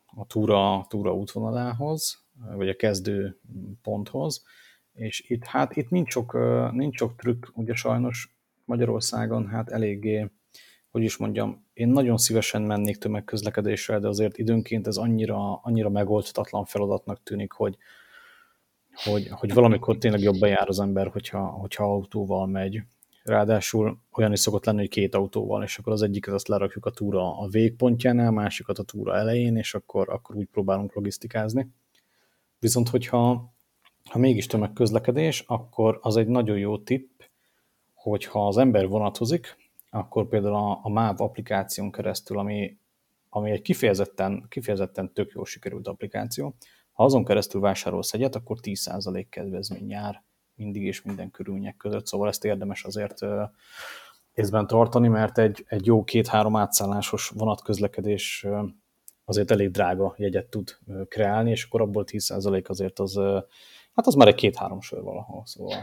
a túra, túra útvonalához, vagy a kezdő ponthoz, és itt, hát itt nincs sok, nincs sok trükk, ugye sajnos Magyarországon hát eléggé, hogy is mondjam, én nagyon szívesen mennék tömegközlekedésre, de azért időnként ez annyira, annyira megoldhatatlan feladatnak tűnik, hogy, hogy, hogy valamikor tényleg jobban jár az ember, hogyha, hogyha autóval megy. Ráadásul olyan is szokott lenni, hogy két autóval, és akkor az egyiket azt lerakjuk a túra a végpontjánál, másikat a túra elején, és akkor, akkor úgy próbálunk logisztikázni. Viszont hogyha ha mégis tömegközlekedés, akkor az egy nagyon jó tipp, hogyha az ember vonatozik, akkor például a, a MÁV applikáción keresztül, ami, ami egy kifejezetten, kifejezetten tök jó sikerült applikáció, ha azon keresztül vásárolsz egyet, akkor 10% kedvezmény jár mindig és minden körülmények között, szóval ezt érdemes azért észben tartani, mert egy, egy jó két-három átszállásos vonatközlekedés azért elég drága jegyet tud kreálni, és akkor abból 10% azért az, hát az már egy két-három sör valahol, szóval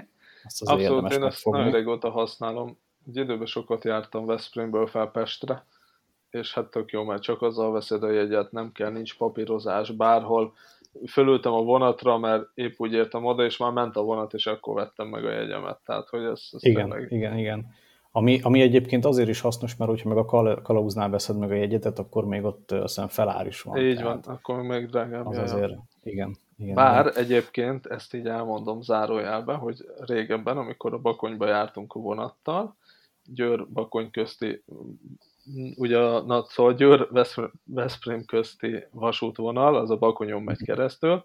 azt azért Abszolút, én ezt nagyon régóta használom. Egy időben sokat jártam Veszprémből fel Pestre, és hát tök jó, mert csak azzal veszed a jegyet, nem kell, nincs papírozás bárhol. Fölültem a vonatra, mert épp úgy értem oda, és már ment a vonat, és akkor vettem meg a jegyemet. Tehát, hogy ez, ez igen, tényleg... igen, igen. Ami, ami egyébként azért is hasznos, mert hogyha meg a kal kalauznál veszed meg a jegyetet, akkor még ott azt felár is van. Így van, akkor még drágább. Az azért, igen. igen Bár igen. egyébként, ezt így elmondom zárójelben, hogy régebben, amikor a Bakonyba jártunk a vonattal, Győr-Bakony közti, ugye a, na, szóval Győr-Veszprém közti vasútvonal, az a Bakonyon megy keresztül,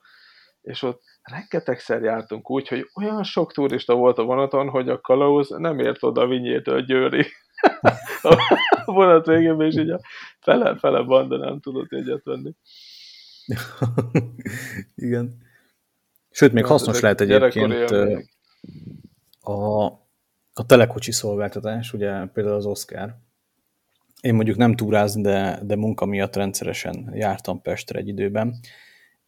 és ott rengetegszer jártunk úgy, hogy olyan sok turista volt a vonaton, hogy a kalauz nem ért oda a Vinyétől Győri. a vonat végében, és így a fele-fele banda nem tudott egyet venni. Igen. Sőt, még hasznos lehet egyébként a, a telekocsi szolgáltatás, ugye például az Oscar. Én mondjuk nem túrázni, de, de munka miatt rendszeresen jártam Pestre egy időben,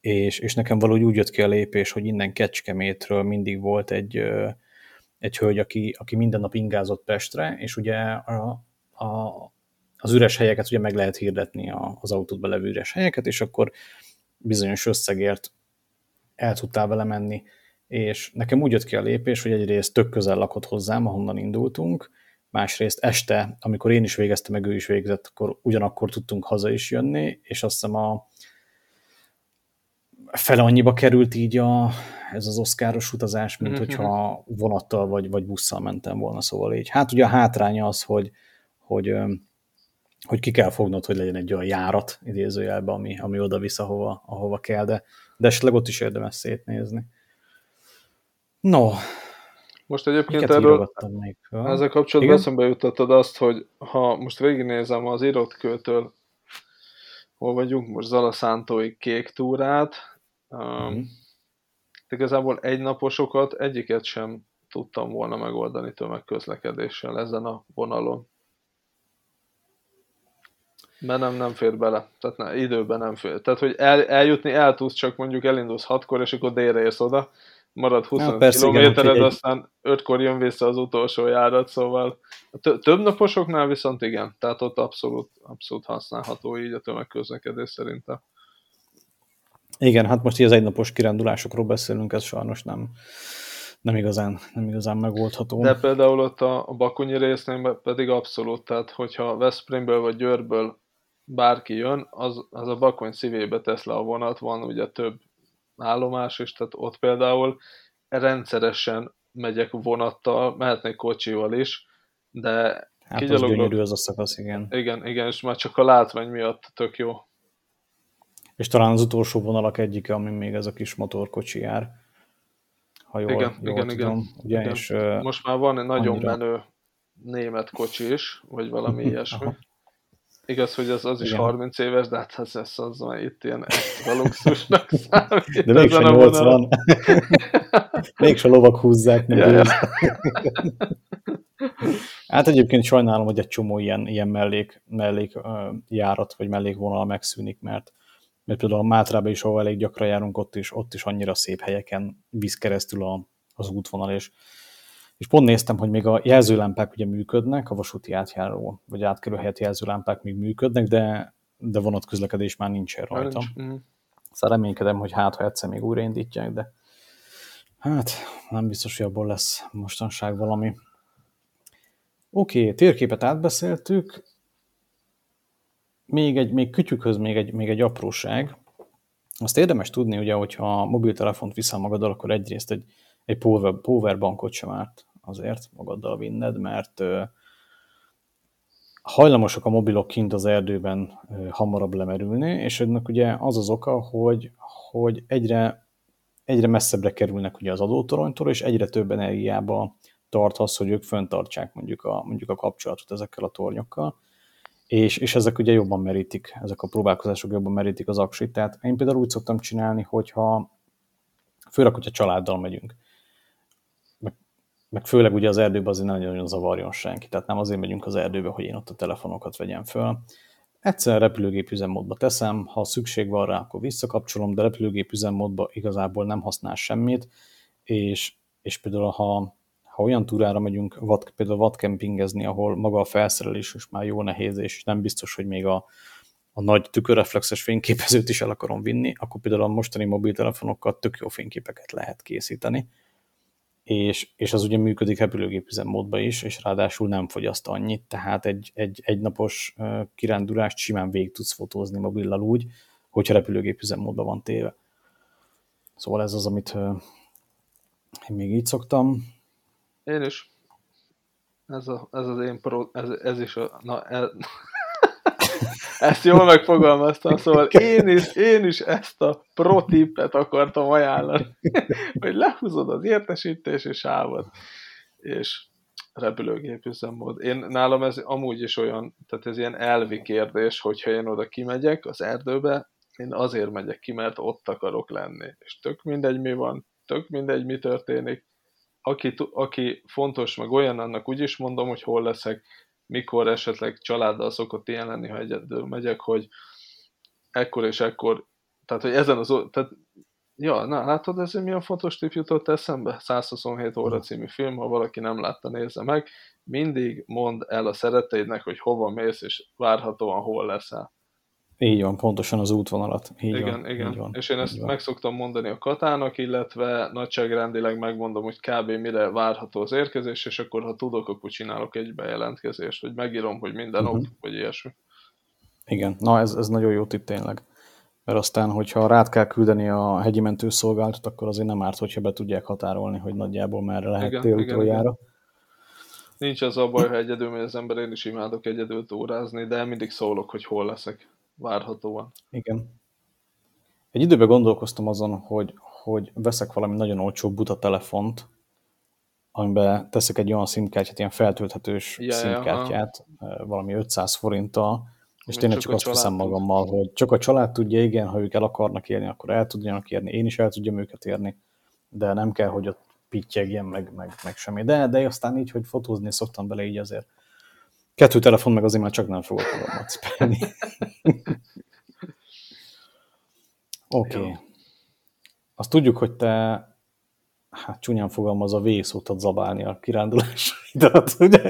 és, és nekem valahogy úgy jött ki a lépés, hogy innen Kecskemétről mindig volt egy, egy hölgy, aki, aki minden nap ingázott Pestre, és ugye a, a, az üres helyeket ugye meg lehet hirdetni az autót levő üres helyeket, és akkor bizonyos összegért el tudtál vele menni. És nekem úgy jött ki a lépés, hogy egyrészt tök közel lakott hozzám, ahonnan indultunk, másrészt este, amikor én is végeztem, meg ő is végzett, akkor ugyanakkor tudtunk haza is jönni, és azt hiszem a, fele annyiba került így a, ez az oszkáros utazás, mint mm-hmm. hogyha vonattal vagy, vagy busszal mentem volna, szóval így. Hát ugye a hátránya az, hogy, hogy, hogy ki kell fognod, hogy legyen egy olyan járat idézőjelben, ami, ami oda visz, ahova, ahova kell, de, de esetleg ott is érdemes szétnézni. No. Most egyébként erről még ezzel kapcsolatban eszembe jutottad azt, hogy ha most végignézem az írott kőtől, hol vagyunk, most Zalaszántói kék túrát, Mm. Igazából egynaposokat egyiket sem tudtam volna megoldani tömegközlekedéssel ezen a vonalon. Mert nem, nem fér bele. Tehát ne, időben nem fér. Tehát, hogy el, eljutni el tudsz, csak mondjuk elindulsz hatkor, és akkor délre érsz oda, marad 20 ja, kilométered, aztán ötkor jön vissza az utolsó járat, szóval több naposoknál viszont igen, tehát ott abszolút, abszolút használható így a tömegközlekedés szerintem. Igen, hát most így az egynapos kirándulásokról beszélünk, ez sajnos nem, nem igazán, nem igazán megoldható. De például ott a, a Bakonyi résznél pedig abszolút, tehát hogyha Veszprémből vagy Győrből bárki jön, az, az a Bakony szívébe tesz le a vonat, van ugye több állomás is, tehát ott például rendszeresen megyek vonattal, mehetnék kocsival is, de hát kigyaloglok... az gyönyörű az a szakasz, igen. Igen, igen, és már csak a látvány miatt tök jó. És talán az utolsó vonalak egyike, ami még ez a kis motorkocsi jár. Ha jól, igen, jól igen, tudom. igen. Ugye, igen. És, Most már van egy nagyon annyira... menő német kocsi is, vagy valami ilyesmi. Igaz, hogy az, az is Igen. 30 éves, de hát ez, ez az már itt ilyen extra luxusnak számít. De mégsem 80. mégsem lovak húzzák. Nem ja, ja. hát egyébként sajnálom, hogy egy csomó ilyen, ilyen mellék, mellék uh, járat, vagy mellékvonal megszűnik, mert mert például a Mátrában is, ahol elég gyakran járunk, ott is, ott is annyira szép helyeken visz keresztül a, az útvonal, és, és pont néztem, hogy még a jelzőlámpák ugye működnek, a vasúti átjáró, vagy átkerül helyett jelzőlámpák még működnek, de, de vonatközlekedés már nincsen rajta. Nincs. Mm. Szóval reménykedem, hogy hát, ha egyszer még újraindítják, de hát nem biztos, hogy abból lesz mostanság valami. Oké, okay, térképet átbeszéltük, még egy, még kütyükhöz még egy, még egy apróság. Azt érdemes tudni, ugye, hogyha a mobiltelefont viszel magaddal, akkor egyrészt egy, egy power, powerbankot sem árt azért magaddal vinned, mert hajlamosak a mobilok kint az erdőben hamarabb lemerülni, és ennek ugye az az oka, hogy, hogy egyre, egyre messzebbre kerülnek ugye az adótoronytól, és egyre több energiába tart az, hogy ők föntartsák mondjuk a, mondjuk a kapcsolatot ezekkel a tornyokkal és, és ezek ugye jobban merítik, ezek a próbálkozások jobban merítik az aksit. Tehát én például úgy szoktam csinálni, hogyha főleg, hogyha családdal megyünk, meg, meg főleg ugye az erdőben azért nem nagyon zavarjon senki, tehát nem azért megyünk az erdőbe, hogy én ott a telefonokat vegyem föl. Egyszer repülőgép üzemmódba teszem, ha szükség van rá, akkor visszakapcsolom, de repülőgép üzemmódba igazából nem használ semmit, és, és például ha ha olyan túrára megyünk, vad, például vadkempingezni, ahol maga a felszerelés is már jó nehéz, és nem biztos, hogy még a, a nagy tükörreflexes fényképezőt is el akarom vinni, akkor például a mostani mobiltelefonokkal tök jó fényképeket lehet készíteni, és, és az ugye működik repülőgép üzemmódban is, és ráadásul nem fogyaszt annyit, tehát egy, egy, egy napos kirándulást simán végig tudsz fotózni mobillal úgy, hogyha repülőgép üzemmódban van téve. Szóval ez az, amit én még így szoktam. Én is. Ez, a, ez az én pro, ez, ez is a, na, ez, ezt jól megfogalmaztam, szóval én is, én is ezt a pro tippet akartam ajánlani, hogy lehúzod az értesítési sávot, és repülőgép üzemmód. Én nálam ez amúgy is olyan, tehát ez ilyen elvi kérdés, hogyha én oda kimegyek az erdőbe, én azért megyek ki, mert ott akarok lenni. És tök mindegy, mi van, tök mindegy, mi történik, aki, aki fontos, meg olyan, annak úgy is mondom, hogy hol leszek, mikor esetleg családdal szokott ilyen lenni, ha egyedül megyek, hogy ekkor és ekkor, tehát hogy ezen az, tehát Ja, na, látod, ez milyen fontos tip jutott eszembe? 127 óra című film, ha valaki nem látta, nézze meg. Mindig mondd el a szereteidnek, hogy hova mész, és várhatóan hol leszel. Így van, pontosan az útvonalat. Így igen, van, igen. Így van, és én ezt meg szoktam mondani a katának, illetve nagyságrendileg megmondom, hogy kb. mire várható az érkezés, és akkor ha tudok, akkor csinálok egy bejelentkezést, vagy megírom, hogy minden uh-huh. ott, vagy ilyesmi. Igen, na ez, ez nagyon jó tipp tényleg. Mert aztán, hogyha rád kell küldeni a hegyi mentőszolgálatot, akkor azért nem árt, hogyha be tudják határolni, hogy nagyjából merre lehet télutoljára. Nincs az a baj, ha egyedül megy az ember, én is imádok egyedül túrázni, de mindig szólok, hogy hol leszek várhatóan. Igen. Egy időben gondolkoztam azon, hogy, hogy veszek valami nagyon olcsó buta telefont, amiben teszek egy olyan szimkártyát, ilyen feltölthetős ja, szimkártyát, ja, valami 500 forinttal, és Még tényleg csak, csak azt veszem magammal, hogy csak a család tudja, igen, ha ők el akarnak érni, akkor el tudjanak érni, én is el tudjam őket érni, de nem kell, hogy ott pittyegjen, meg, meg, meg semmi. De, de aztán így, hogy fotózni szoktam bele így azért Kettő telefon meg azért már csak nem fogok cipelni. Oké. Okay. Azt tudjuk, hogy te hát csúnyán fogalmaz a vészótat zabálni a kirándulásaidat, ugye?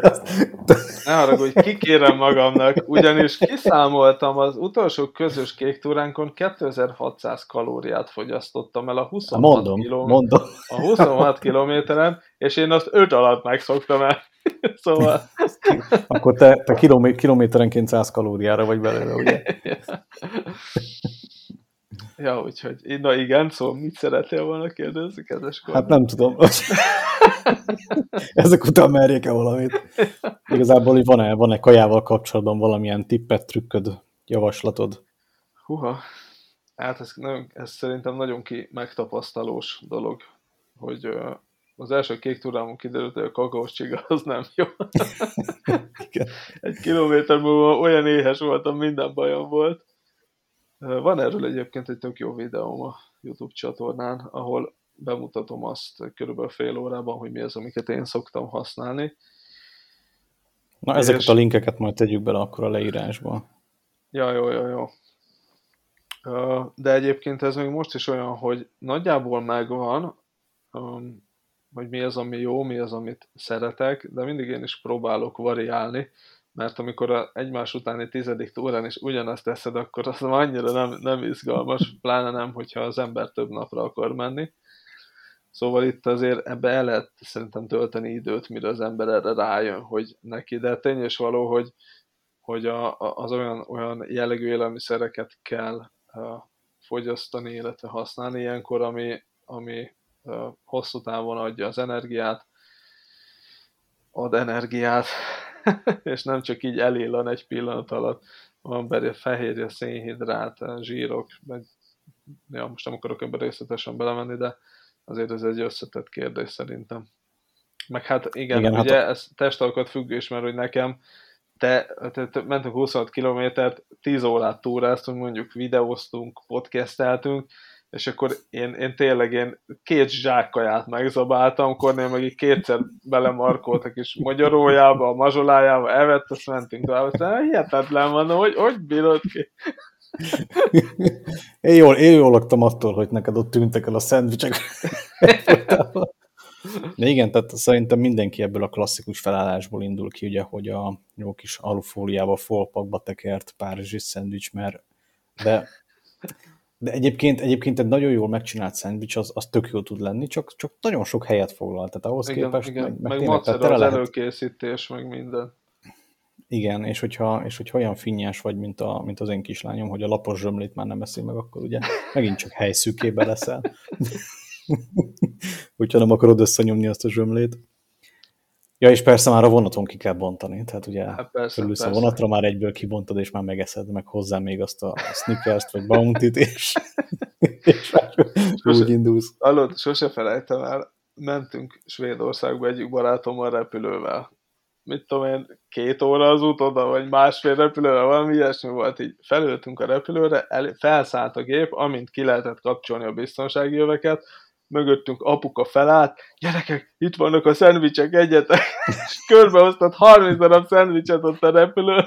Ne haragudj, kikérem magamnak, ugyanis kiszámoltam az utolsó közös kék túránkon 2600 kalóriát fogyasztottam el a 26 mondom, kilom... mondom. A 26 kilométeren, és én azt 5 alatt megszoktam el. szóval... Akkor te, te kilomé kilométerenként 100 kalóriára vagy belőle, ugye? Ja, úgyhogy, na igen, szóval mit szeretnél volna kérdezni, kedves kormány? Hát nem tudom. Ezek után merjék-e valamit? Igazából, hogy van-e, van-e kajával kapcsolatban valamilyen tippet, trükköd, javaslatod? Huha, hát ez, nagyon, ez szerintem nagyon ki megtapasztalós dolog, hogy az első kék tudámon kiderült, hogy a kakaós csiga az nem jó. Egy kilométer múlva olyan éhes voltam, minden bajom volt. Van erről egyébként egy tök jó videóm a YouTube csatornán, ahol bemutatom azt körülbelül fél órában, hogy mi az, amiket én szoktam használni. Na, ezeket és... a linkeket majd tegyük bele akkor a leírásba. Ja, jó, jó, jó. De egyébként ez még most is olyan, hogy nagyjából megvan, hogy mi az, ami jó, mi az, amit szeretek, de mindig én is próbálok variálni, mert amikor a egymás utáni tizedik túrán is ugyanazt teszed, akkor az annyira nem, nem izgalmas, pláne nem, hogyha az ember több napra akar menni. Szóval itt azért ebbe el lehet szerintem tölteni időt, mire az ember erre rájön, hogy neki, de tény és való, hogy, hogy a, az olyan, olyan jellegű élelmiszereket kell uh, fogyasztani, illetve használni ilyenkor, ami, ami uh, hosszú távon adja az energiát, ad energiát, és nem csak így elillan egy pillanat alatt, van belőle fehérje, szénhidrát, zsírok, meg, ja, most nem akarok ebben részletesen belemenni, de azért ez egy összetett kérdés szerintem. Meg hát igen, igen ugye hát ez testalkat függés, mert hogy nekem te, te, te mentünk 26 kilométert, 10 órát túráztunk, mondjuk videóztunk, podcasteltünk, és akkor én, én tényleg én két zsákkaját megzabáltam, Kornél meg így kétszer belemarkoltak is magyarójába, a mazsolájába, evett, azt mentünk tovább, aztán hihetetlen mondom, hogy hogy bírod ki? én, jól, én jól laktam attól, hogy neked ott tűntek el a szendvicsek. De igen, tehát szerintem mindenki ebből a klasszikus felállásból indul ki, ugye, hogy a jó kis alufóliába, folpakba tekert párizsi szendvics, mert de de egyébként, egyébként egy nagyon jól megcsinált szendvics, az, az tök jó tud lenni, csak, csak nagyon sok helyet foglal. Tehát ahhoz igen, képest... Igen, meg, meg, meg macer az lehet... előkészítés, meg minden. Igen, és hogyha, és hogyha olyan finnyás vagy, mint, a, mint az én kislányom, hogy a lapos zsömlét már nem eszi meg, akkor ugye megint csak helyszűkébe leszel. hogyha nem akarod összenyomni azt a zsömlét. Ja, és persze már a vonaton ki kell bontani, tehát ugye hát persze, persze. a vonatra, már egyből kibontod, és már megeszed, meg hozzá még azt a Snickers-t, vagy Bounty-t, és, és sose, úgy indulsz. Hallod, sose felejtem el, mentünk Svédországba egyik barátommal repülővel. Mit tudom én, két óra az út oda, vagy másfél repülővel, valami ilyesmi volt, így felültünk a repülőre, el, felszállt a gép, amint ki lehetett kapcsolni a biztonsági jöveket, mögöttünk apuka felállt, gyerekek, itt vannak a szendvicsek egyetek, és körbehoztat 30 darab szendvicset ott a repülő.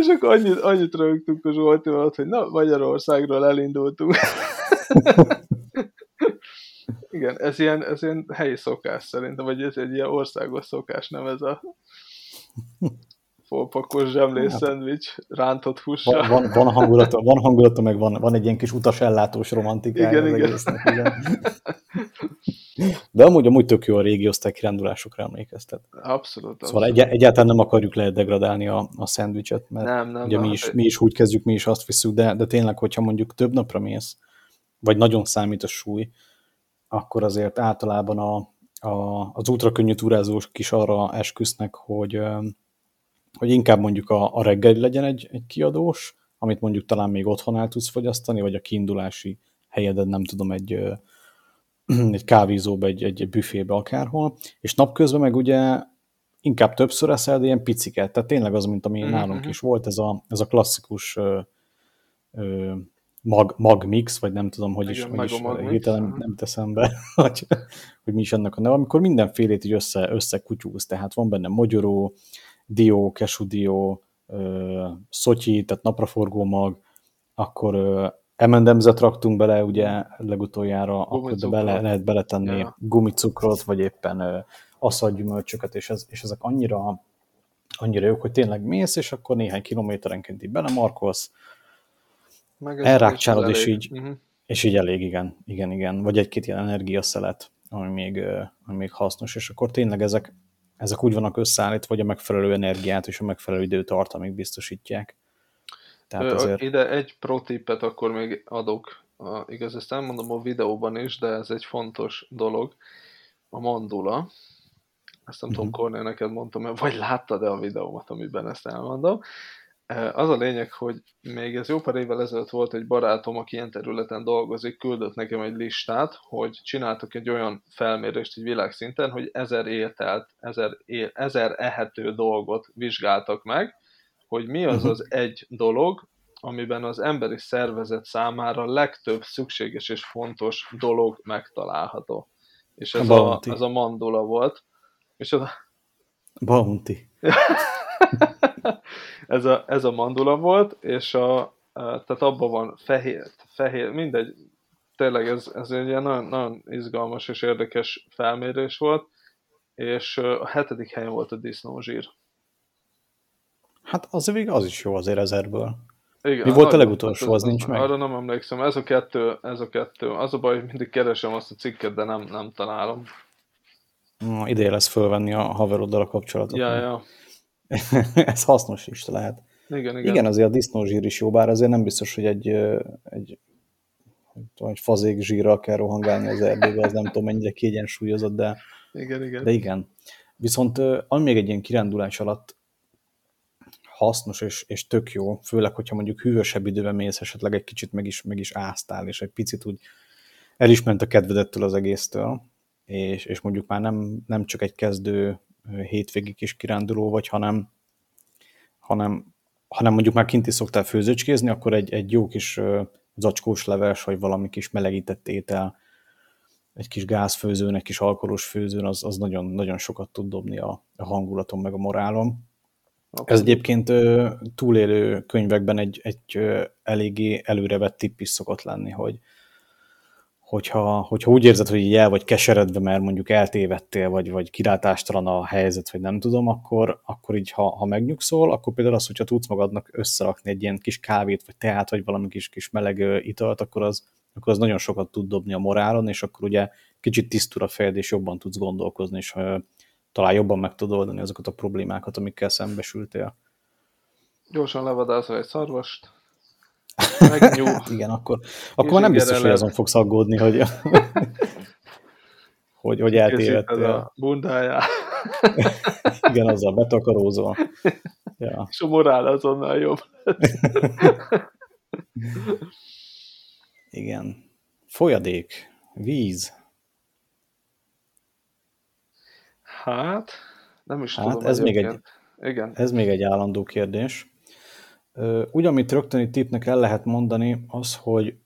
és akkor annyit, annyit rögtünk a Zsoltival, hogy na, Magyarországról elindultunk. Igen, ez ilyen, ez ilyen helyi szokás szerintem, vagy ez egy ilyen országos szokás, nem ez a fópakos zsemlés hát, szendvics, rántott hússal. Van, van, van, hangulata, van hangulata, meg van, van egy ilyen kis utasellátós romantikája igen, az igen. egésznek. Igen. De amúgy, amúgy tök jó a régi osztálykirendulásokra emlékeztet. Abszolút. Szóval egy, egyáltalán nem akarjuk lehet degradálni a, a szendvicset, mert nem, nem, ugye nem, mi, is, mi is úgy kezdjük, mi is azt visszük, de, de tényleg, hogyha mondjuk több napra mész, vagy nagyon számít a súly, akkor azért általában a, a, az ultrakönnyű túrázók is arra esküsznek, hogy hogy inkább mondjuk a, a reggel legyen egy, egy kiadós, amit mondjuk talán még otthon el tudsz fogyasztani, vagy a kiindulási helyeden nem tudom, egy, egy kávézóba, egy, egy büfébe akárhol, és napközben meg ugye inkább többször eszel, de ilyen piciket, tehát tényleg az, mint ami mm-hmm. nálunk is volt, ez a, ez a klasszikus ö, ö, mag, magmix, vagy nem tudom, hogy is, hogy is hirtelen nem teszem be, hogy, hogy mi is ennek a neve, amikor mindenfélét így össze, összekutyúz, tehát van benne mogyoró, dió, kesudió, szotyi, tehát napraforgó mag, akkor emendemzet raktunk bele, ugye legutoljára, akkor de bele, lehet beletenni ja. gumicukrot, vagy éppen aszadgyümölcsöket, és, ez, és ezek annyira, annyira jók, hogy tényleg mész, és akkor néhány kilométerenként így belemarkolsz, elrákcsálod, és így, uh-huh. és így elég, igen, igen, igen. Vagy egy-két ilyen energiaszelet, ami még, ami még hasznos, és akkor tényleg ezek, ezek úgy vannak összeállítva, hogy a megfelelő energiát és a megfelelő időtartamig biztosítják. Tehát azért... Ide egy pro tippet akkor még adok. Igaz, ezt elmondom a videóban is, de ez egy fontos dolog. A mandula. Ezt nem uh-huh. tudom, mhm. Kornél neked mondtam, vagy láttad-e a videómat, amiben ezt elmondom. Az a lényeg, hogy még ez jó pár évvel ezelőtt volt egy barátom, aki ilyen területen dolgozik, küldött nekem egy listát, hogy csináltak egy olyan felmérést egy világszinten, hogy ezer ételt, ezer, é, ezer ehető dolgot vizsgáltak meg, hogy mi az mhm. az egy dolog, amiben az emberi szervezet számára legtöbb szükséges és fontos dolog megtalálható. És ez a, a, ez a mandula volt. És az. Bounty. ez, a, ez a mandula volt, és a, tehát abban van fehér, fehér, mindegy, tényleg ez, ez egy ilyen nagyon, nagyon izgalmas és érdekes felmérés volt, és a hetedik helyen volt a disznózsír. Hát az az is jó azért ezerből. Igen, Mi volt a legutolsó, az nincs meg? Arra nem emlékszem, ez a kettő, ez a kettő. Az a baj, hogy mindig keresem azt a cikket, de nem, nem találom. Na, ideje lesz fölvenni a haveroddal a kapcsolatot. Ja, ja. ez hasznos is lehet. Igen, igen. Igen, azért a disznózsír is jó, bár azért nem biztos, hogy egy, egy, egy fazék zsírral kell rohangálni az erdőbe, az nem tudom mennyire kiegyensúlyozott, de igen, igen. De igen. Viszont ami még egy ilyen kirándulás alatt hasznos és, és tök jó, főleg, hogyha mondjuk hűvösebb időben mész, esetleg egy kicsit meg is, meg is áztál, és egy picit úgy el is ment a kedvedettől az egésztől, és, és mondjuk már nem, nem csak egy kezdő hétvégi kis kiránduló vagy, hanem, hanem, hanem mondjuk már kint is szoktál főzőcskézni, akkor egy, egy jó kis zacskós leves, vagy valami kis melegített étel, egy kis gázfőzőn, egy kis alkoholos főzőn, az, az nagyon, nagyon sokat tud dobni a, a hangulatom, meg a morálom. Okay. Ez egyébként túlélő könyvekben egy, egy eléggé előrevett tipp is szokott lenni, hogy hogyha, hogyha úgy érzed, hogy így el vagy keseredve, mert mondjuk eltévedtél, vagy, vagy kilátástalan a helyzet, vagy nem tudom, akkor, akkor így, ha, ha megnyugszol, akkor például az, hogyha tudsz magadnak összerakni egy ilyen kis kávét, vagy teát, vagy valami kis, kis meleg italt, akkor az, akkor az nagyon sokat tud dobni a morálon, és akkor ugye kicsit tisztul a fejed, és jobban tudsz gondolkozni, és talán jobban meg tudod oldani azokat a problémákat, amikkel szembesültél. Gyorsan levadászol egy szarvast, Igen, akkor, akkor nem biztos, hogy azon fogsz aggódni, hogy, hogy, hogy eltévedtél. a bundájá. Igen, azzal betakarózol. Ja. És a morál azonnal jobb. Igen. Folyadék, víz. Hát, nem is hát tudom. Ez még, egy, Igen. ez még egy állandó kérdés. Úgy, amit rögtön itt tippnek el lehet mondani, az, hogy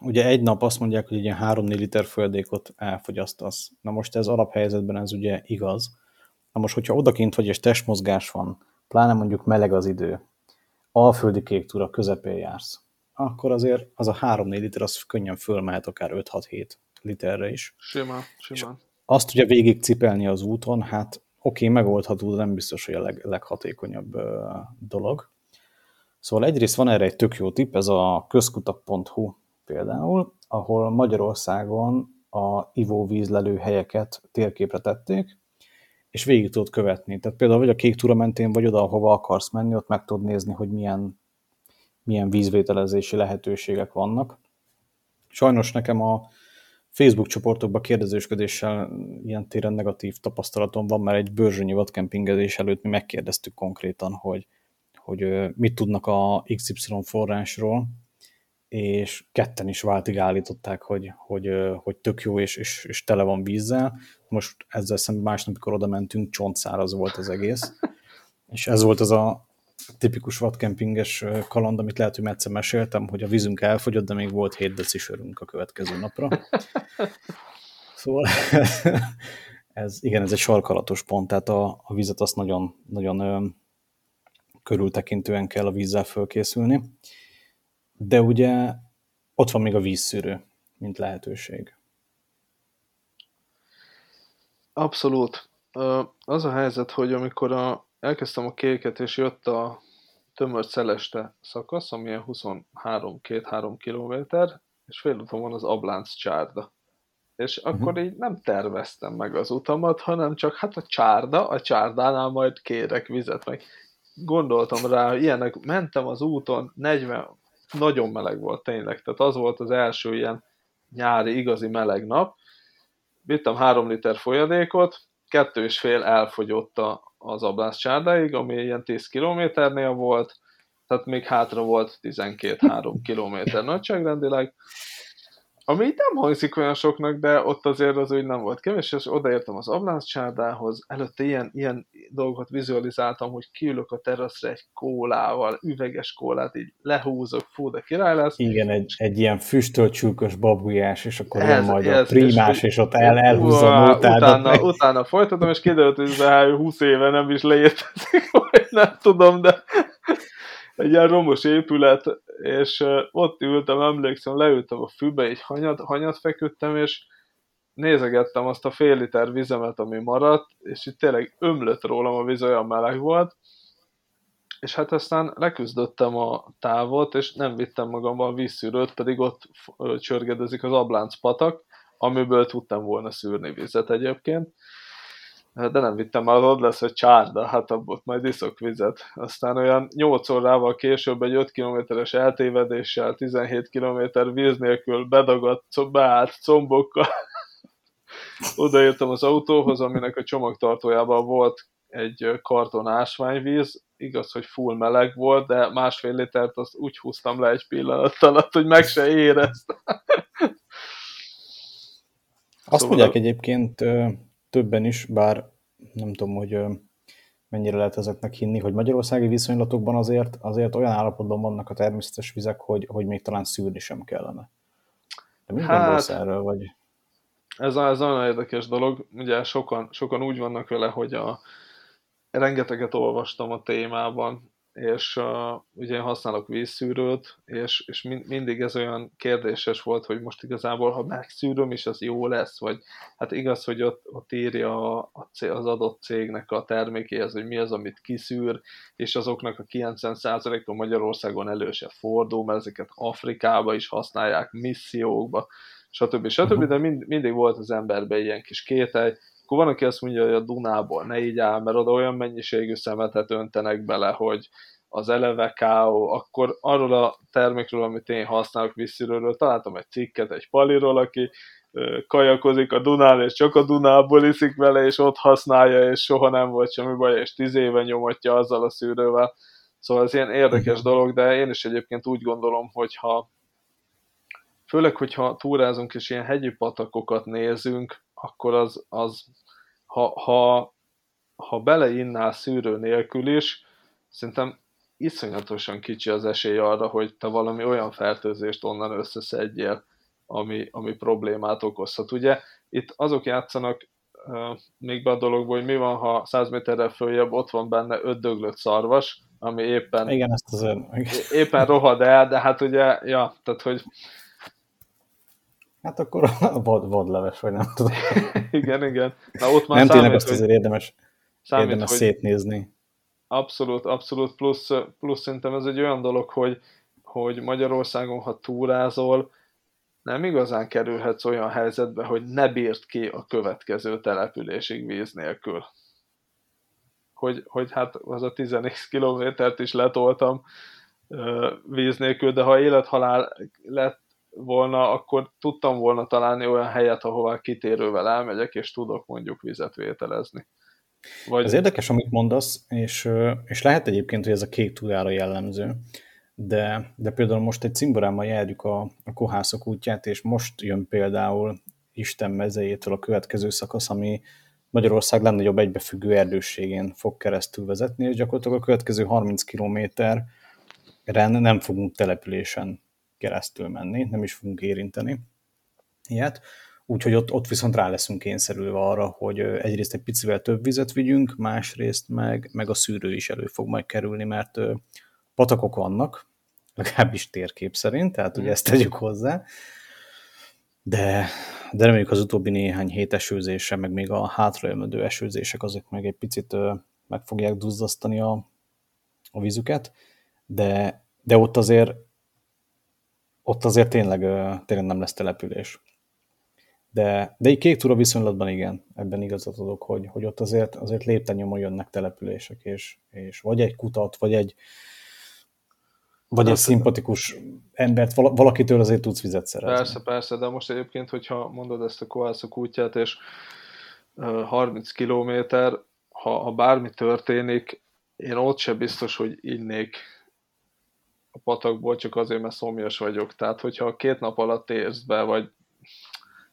ugye egy nap azt mondják, hogy egy ilyen 3-4 liter folyadékot elfogyasztasz. Na most ez alaphelyzetben ez ugye igaz. Na most, hogyha odakint vagy és testmozgás van, pláne mondjuk meleg az idő, alföldi kék túra közepén jársz, akkor azért az a 3-4 liter az könnyen fölmehet akár 5-6-7 literre is. Simán, simán. azt ugye végig cipelni az úton, hát oké, megoldható, de nem biztos, hogy a leg, leghatékonyabb dolog. Szóval egyrészt van erre egy tök jó tipp, ez a közkutak.hu például, ahol Magyarországon a ivóvízlelő helyeket térképre tették, és végig tudod követni. Tehát például vagy a kék túra mentén, vagy oda, ahova akarsz menni, ott meg tudod nézni, hogy milyen milyen vízvételezési lehetőségek vannak. Sajnos nekem a Facebook csoportokban kérdezősködéssel ilyen téren negatív tapasztalatom van, mert egy bőrzsönyi vadkempingezés előtt mi megkérdeztük konkrétan, hogy, hogy mit tudnak a XY forrásról, és ketten is váltig állították, hogy, hogy, hogy tök jó és, és, és tele van vízzel. Most ezzel szemben másnap, amikor oda mentünk, csontszáraz volt az egész. És ez volt az a tipikus vadkempinges kaland, amit lehet, hogy egyszer meséltem, hogy a vízünk elfogyott, de még volt 7 deci sörünk a következő napra. Szóval ez, igen, ez egy sarkalatos pont, tehát a, a vizet azt nagyon, nagyon ö, körültekintően kell a vízzel fölkészülni. De ugye ott van még a vízszűrő, mint lehetőség. Abszolút. Az a helyzet, hogy amikor a elkezdtem a kéket, és jött a tömör Celeste szakasz, ami 23-2-3 kilométer, és félúton van az Ablánc csárda. És uh-huh. akkor így nem terveztem meg az utamat, hanem csak hát a csárda, a csárdánál majd kérek vizet, meg gondoltam rá, ilyenek, mentem az úton, 40, nagyon meleg volt tényleg, tehát az volt az első ilyen nyári, igazi meleg nap, vittem három liter folyadékot, kettő és fél elfogyott a, az Ablász csárdáig, ami ilyen 10 kilométernél volt, tehát még hátra volt 12-3 kilométer nagyságrendileg, ami így nem hangzik olyan soknak, de ott azért az úgy nem volt kevés, és odaértem az Ablánc csárdához, előtte ilyen, ilyen dolgokat vizualizáltam, hogy kiülök a teraszra egy kólával, üveges kólát, így lehúzok, fú, de király lesz. Igen, egy, egy ilyen füstölt csülkös babujás, és akkor ez, jön majd ez, a primás, és, és ott el, elhúzza a utána, utána folytatom, és kiderült, hogy ez 20 éve nem is leértezik, vagy nem tudom, de egy ilyen romos épület, és ott ültem, emlékszem, leültem a fűbe, egy hanyat, hanyat feküdtem, és nézegettem azt a fél liter vizemet, ami maradt, és itt tényleg ömlött rólam a víz, olyan meleg volt, és hát aztán leküzdöttem a távot, és nem vittem magammal vízszűrőt, pedig ott csörgedezik az Ablánc patak, amiből tudtam volna szűrni vizet egyébként, de nem vittem már, ott lesz egy csárda, hát abból majd iszok vizet. Aztán olyan 8 órával később egy 5 kilométeres eltévedéssel, 17 kilométer víz nélkül bedagadt, beállt combokkal. Odaértem az autóhoz, aminek a csomagtartójában volt egy karton ásványvíz, igaz, hogy full meleg volt, de másfél litert azt úgy húztam le egy pillanat alatt, hogy meg se érezt. Azt szóval... mondják egyébként többen is, bár nem tudom, hogy mennyire lehet ezeknek hinni, hogy magyarországi viszonylatokban azért, azért olyan állapotban vannak a természetes vizek, hogy, hogy még talán szűrni sem kellene. De mit hát, gondolsz erről? Vagy? Ez, ez nagyon érdekes dolog. Ugye sokan, sokan úgy vannak vele, hogy a, rengeteget olvastam a témában, és uh, ugye én használok vízszűrőt, és, és mind, mindig ez olyan kérdéses volt, hogy most igazából, ha megszűröm, és az jó lesz, vagy hát igaz, hogy ott, ott írja a, az adott cégnek a termékéhez, hogy mi az, amit kiszűr, és azoknak a 90%-a Magyarországon elő se fordul, mert ezeket Afrikába is használják, missziókba, stb. stb. De mind, mindig volt az emberben ilyen kis kételj, akkor van, aki azt mondja, hogy a Dunából ne így áll, mert oda olyan mennyiségű szemetet öntenek bele, hogy az eleve káó, akkor arról a termékről, amit én használok vízszűrőről, találtam egy cikket egy paliról, aki kajakozik a Dunán, és csak a Dunából iszik vele, és ott használja, és soha nem volt semmi baj, és tíz éve nyomatja azzal a szűrővel. Szóval ez ilyen érdekes dolog, de én is egyébként úgy gondolom, hogyha főleg, hogyha túrázunk és ilyen hegyi patakokat nézünk, akkor az, az ha, ha, ha beleinnál szűrő nélkül is, szerintem iszonyatosan kicsi az esély arra, hogy te valami olyan fertőzést onnan összeszedjél, ami, ami problémát okozhat. Ugye itt azok játszanak uh, még be a dologból, hogy mi van, ha 100 méterrel följebb ott van benne öt döglött szarvas, ami éppen, Igen, ezt az éppen rohad el, de hát ugye, ja, tehát hogy Hát akkor vad, vadleves, vagy nem tudom. igen, igen. Na, ott már nem számít, tényleg azt azért érdemes, számít, érdemes hogy szétnézni. Abszolút, abszolút, plusz, plusz szerintem ez egy olyan dolog, hogy, hogy Magyarországon, ha túrázol, nem igazán kerülhetsz olyan helyzetbe, hogy ne bírt ki a következő településig víz nélkül. Hogy, hogy hát az a 14 kilométert is letoltam víz nélkül, de ha élethalál lett volna, akkor tudtam volna találni olyan helyet, ahová kitérővel elmegyek, és tudok mondjuk vizet vételezni. Vagy... Ez érdekes, amit mondasz, és, és lehet egyébként, hogy ez a kék túrára jellemző, de, de például most egy cimborámmal járjuk a, a kohászok útját, és most jön például Isten mezejétől a következő szakasz, ami Magyarország legnagyobb egybefüggő erdősségén fog keresztül vezetni, és gyakorlatilag a következő 30 kilométeren nem fogunk településen keresztül menni, nem is fogunk érinteni ilyet. Úgyhogy ott, ott viszont rá leszünk kényszerülve arra, hogy egyrészt egy picivel több vizet vigyünk, másrészt meg, meg a szűrő is elő fog majd kerülni, mert patakok vannak, legalábbis térkép szerint, tehát ugye ezt tegyük hozzá, de, de reméljük az utóbbi néhány hét esőzése, meg még a hátrajömödő esőzések, azok meg egy picit meg fogják duzzasztani a, a vízüket, de, de ott azért ott azért tényleg, tényleg nem lesz település. De, de egy kék túra viszonylatban igen, ebben igazat adok, hogy, hogy ott azért, azért lépten jönnek települések, és, és vagy egy kutat, vagy egy, vagy egy szimpatikus embert, valakitől azért tudsz vizet szerezni. Persze, persze, de most egyébként, hogyha mondod ezt a koászok útját, és 30 kilométer, ha, ha bármi történik, én ott sem biztos, hogy innék a patakból, csak azért, mert szomjas vagyok. Tehát, hogyha két nap alatt érsz be, vagy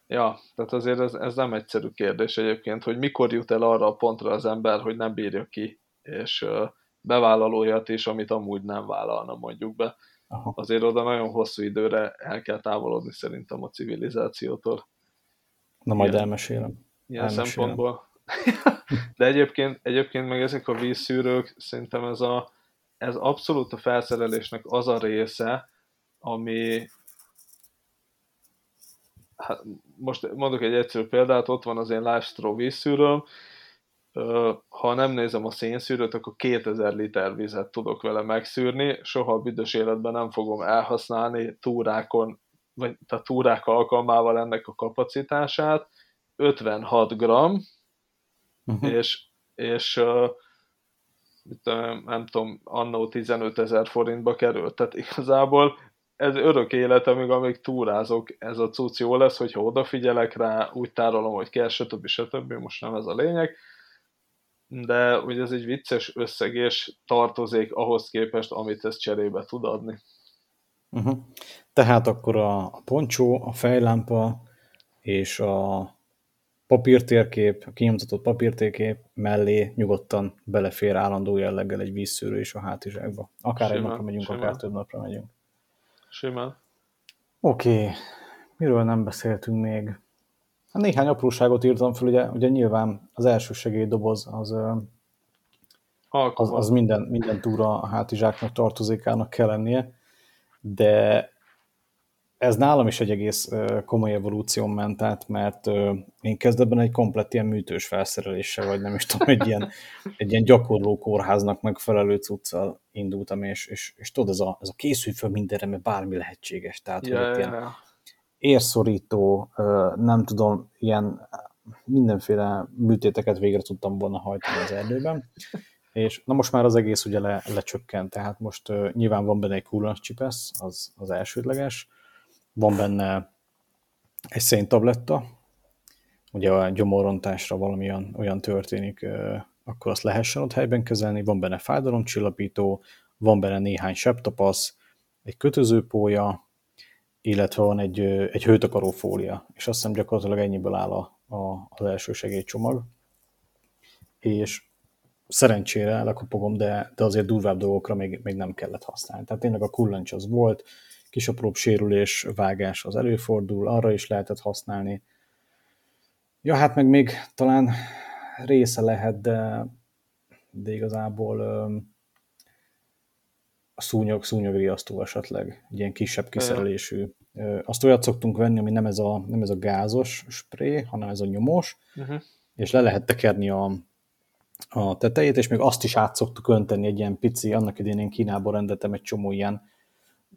Ja, tehát azért ez, ez nem egyszerű kérdés egyébként, hogy mikor jut el arra a pontra az ember, hogy nem bírja ki, és bevállal olyat is, amit amúgy nem vállalna mondjuk be. Aha. Azért oda nagyon hosszú időre el kell távolodni szerintem a civilizációtól. Na majd ilyen, elmesélem. Ilyen elmesélem. szempontból. De egyébként, egyébként meg ezek a vízszűrők, szerintem ez a ez abszolút a felszerelésnek az a része, ami hát most mondok egy egyszerű példát, ott van az én Lifestro vízszűrőm, ha nem nézem a szénszűrőt, akkor 2000 liter vizet tudok vele megszűrni, soha a büdös életben nem fogom elhasználni túrákon, vagy a túrák alkalmával ennek a kapacitását, 56 gram, uh-huh. és, és nem tudom, annó 15 ezer forintba került, tehát igazából ez örök életemig, amíg túrázok, ez a cucc jó lesz, hogyha odafigyelek rá, úgy tárolom, hogy kell, stb. stb. Most nem ez a lényeg. De ugye ez egy vicces összeg, és tartozék ahhoz képest, amit ez cserébe tud adni. Uh-huh. Tehát akkor a poncsó, a fejlámpa és a papírtérkép, kinyomtatott papírtérkép mellé nyugodtan belefér állandó jelleggel egy vízszűrő is a hátizsákba. Akár simán, egy napra megyünk, simán. akár több napra megyünk. Simán. Oké, okay. miről nem beszéltünk még? Hát néhány apróságot írtam fel, ugye, ugye nyilván az első segélydoboz az, az, az minden, minden túra a hátizsáknak tartozékának kell lennie, de ez nálam is egy egész komoly evolúción ment át, mert én kezdetben egy komplett ilyen műtős felszereléssel, vagy nem is tudom, egy ilyen, egy ilyen gyakorló kórháznak megfelelő cuccal indultam, és, és, és tudod, ez a, ez a készülj föl mindenre, mert bármi lehetséges. Tehát, yeah, hogy ilyen érszorító, nem tudom, ilyen mindenféle műtéteket végre tudtam volna hajtani az erdőben. És na most már az egész ugye le, lecsökkent, tehát most uh, nyilván van benne egy coolant csipesz, az, az elsődleges, van benne egy széntabletta, ugye a gyomorrontásra valami olyan, olyan történik, akkor azt lehessen ott helyben kezelni, van benne fájdalomcsillapító, van benne néhány sebtapasz, egy kötözőpólya, illetve van egy, egy hőtakaró fólia, és azt hiszem gyakorlatilag ennyiből áll a, a, az első segélycsomag. És szerencsére lekopogom, de, de azért durvább dolgokra még, még nem kellett használni. Tehát tényleg a kullancs az volt, kis apróbb sérülés, vágás az előfordul, arra is lehetett használni. Ja, hát meg még talán része lehet, de, de igazából a szúnyog, szúnyogriasztó esetleg, egy ilyen kisebb kiszerelésű. Azt olyat szoktunk venni, ami nem ez a, nem ez a gázos spré, hanem ez a nyomós, uh-huh. és le lehet tekerni a, a tetejét, és még azt is át szoktuk önteni egy ilyen pici, annak idén én Kínából rendeltem egy csomó ilyen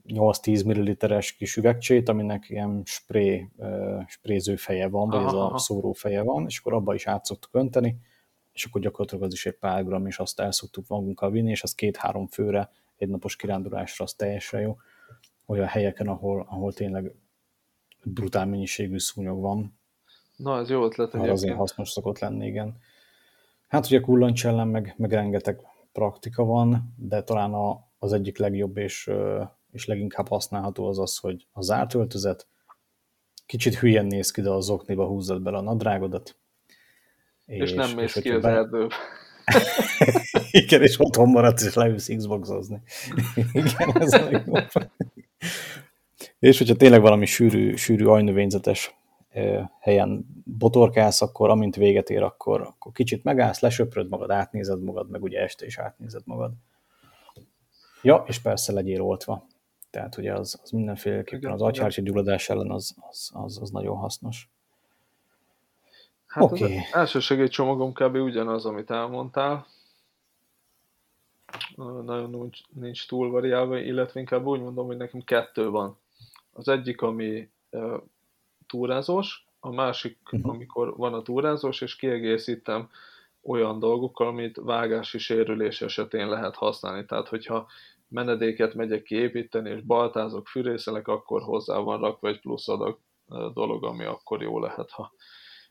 8-10 ml-es kis üvegcsét, aminek ilyen spré, spréző feje van, vagy ez a szóró feje van, és akkor abba is át szoktuk önteni, és akkor gyakorlatilag az is egy pár gram, és azt el szoktuk magunkkal vinni, és az két-három főre, egy napos kirándulásra az teljesen jó. Olyan helyeken, ahol, ahol tényleg brutál mennyiségű szúnyog van. Na, ez jó ötlet egyébként. azért hasznos szokott lenni, igen. Hát ugye kullancs ellen meg, meg rengeteg praktika van, de talán a, az egyik legjobb és és leginkább használható az az, hogy a zárt öltözet, kicsit hülyen néz ki, de az okniba húzzad bele a nadrágodat. És, és nem mész ki az be... erdőbe. Igen, és otthon maradsz, és leülsz Xboxozni. Igen, ez a legjobb. és hogyha tényleg valami sűrű, sűrű ajnövényzetes helyen botorkálsz, akkor amint véget ér, akkor, akkor kicsit megállsz, lesöpröd magad, átnézed magad, meg ugye este is átnézed magad. Ja, és persze legyél oltva. Tehát ugye az, az mindenféleképpen az agyhártya gyulladás ellen az, az, az, az nagyon hasznos. Hát okay. az első segélycsomagom kb. ugyanaz, amit elmondtál. Nagyon nincs, nincs túl variálva, illetve inkább úgy mondom, hogy nekem kettő van. Az egyik, ami e, túrázós, a másik, uh-huh. amikor van a túrázós, és kiegészítem olyan dolgokkal, amit vágási sérülés esetén lehet használni. Tehát, hogyha menedéket megyek kiépíteni, és baltázok, fűrészelek, akkor hozzá van rakva egy plusz adag dolog, ami akkor jó lehet, ha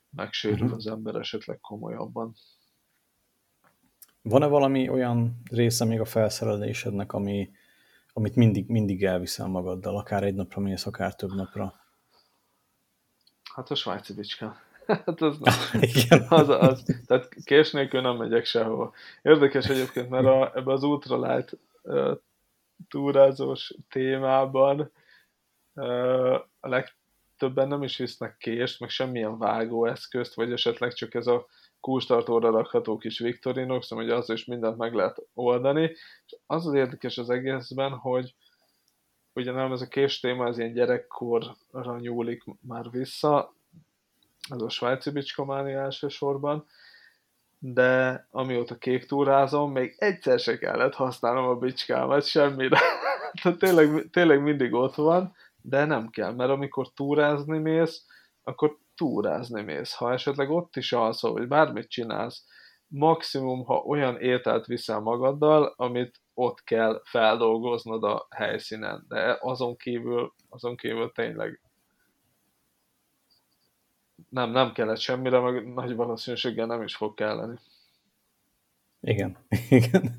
megsérül uh-huh. az ember esetleg komolyabban. Van-e valami olyan része még a felszerelésednek, ami, amit mindig, mindig elviszel magaddal, akár egy napra mész, akár több napra? Hát a svájci bicska. Hát az, Igen. az, az, tehát kés nélkül nem megyek sehova. Érdekes egyébként, mert a, ebbe az ultralight túrázós témában a legtöbben nem is visznek kést, meg semmilyen vágóeszközt, vagy esetleg csak ez a kulcstartóra rakható kis Victorinox, hogy az is mindent meg lehet oldani. És az az érdekes az egészben, hogy ugye nem ez a kés téma, ez ilyen gyerekkorra nyúlik már vissza, ez a svájci bicskamáni elsősorban, de amióta kék túrázom, még egyszer se kellett használnom a bicskámat semmire. Tehát tényleg, tényleg mindig ott van, de nem kell, mert amikor túrázni mész, akkor túrázni mész. Ha esetleg ott is alszol, vagy bármit csinálsz, maximum, ha olyan ételt viszel magaddal, amit ott kell feldolgoznod a helyszínen. De azon kívül, azon kívül tényleg nem, nem kellett semmire, meg nagy valószínűséggel nem is fog kelleni. Igen, igen.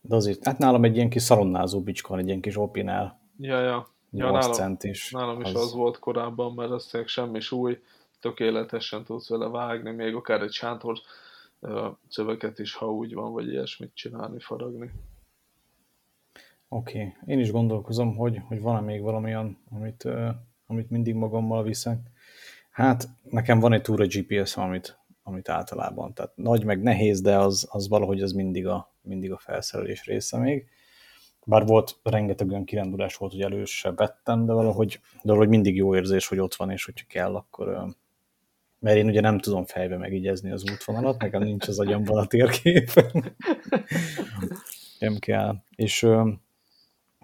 De azért, hát nálam egy ilyen kis szalonnázó bicska van, egy ilyen kis opinál. Ja, ja. Ja, nálam, centis. Nálam is az... az volt korábban, mert az semmi súly, tökéletesen tudsz vele vágni, még akár egy sántor szöveket is, ha úgy van, vagy ilyesmit csinálni, faragni. Oké, okay. én is gondolkozom, hogy, hogy van-e még valamilyen, amit, uh, amit mindig magammal viszek. Hát, nekem van egy túra GPS, amit, amit általában, tehát nagy meg nehéz, de az, az valahogy az mindig a, mindig a felszerelés része még. Bár volt rengeteg olyan kirándulás volt, hogy előse vettem, de valahogy, de valahogy mindig jó érzés, hogy ott van, és hogyha kell, akkor, mert én ugye nem tudom fejbe megigyezni az útvonalat, nekem nincs az agyamban a térkép. nem kell. És,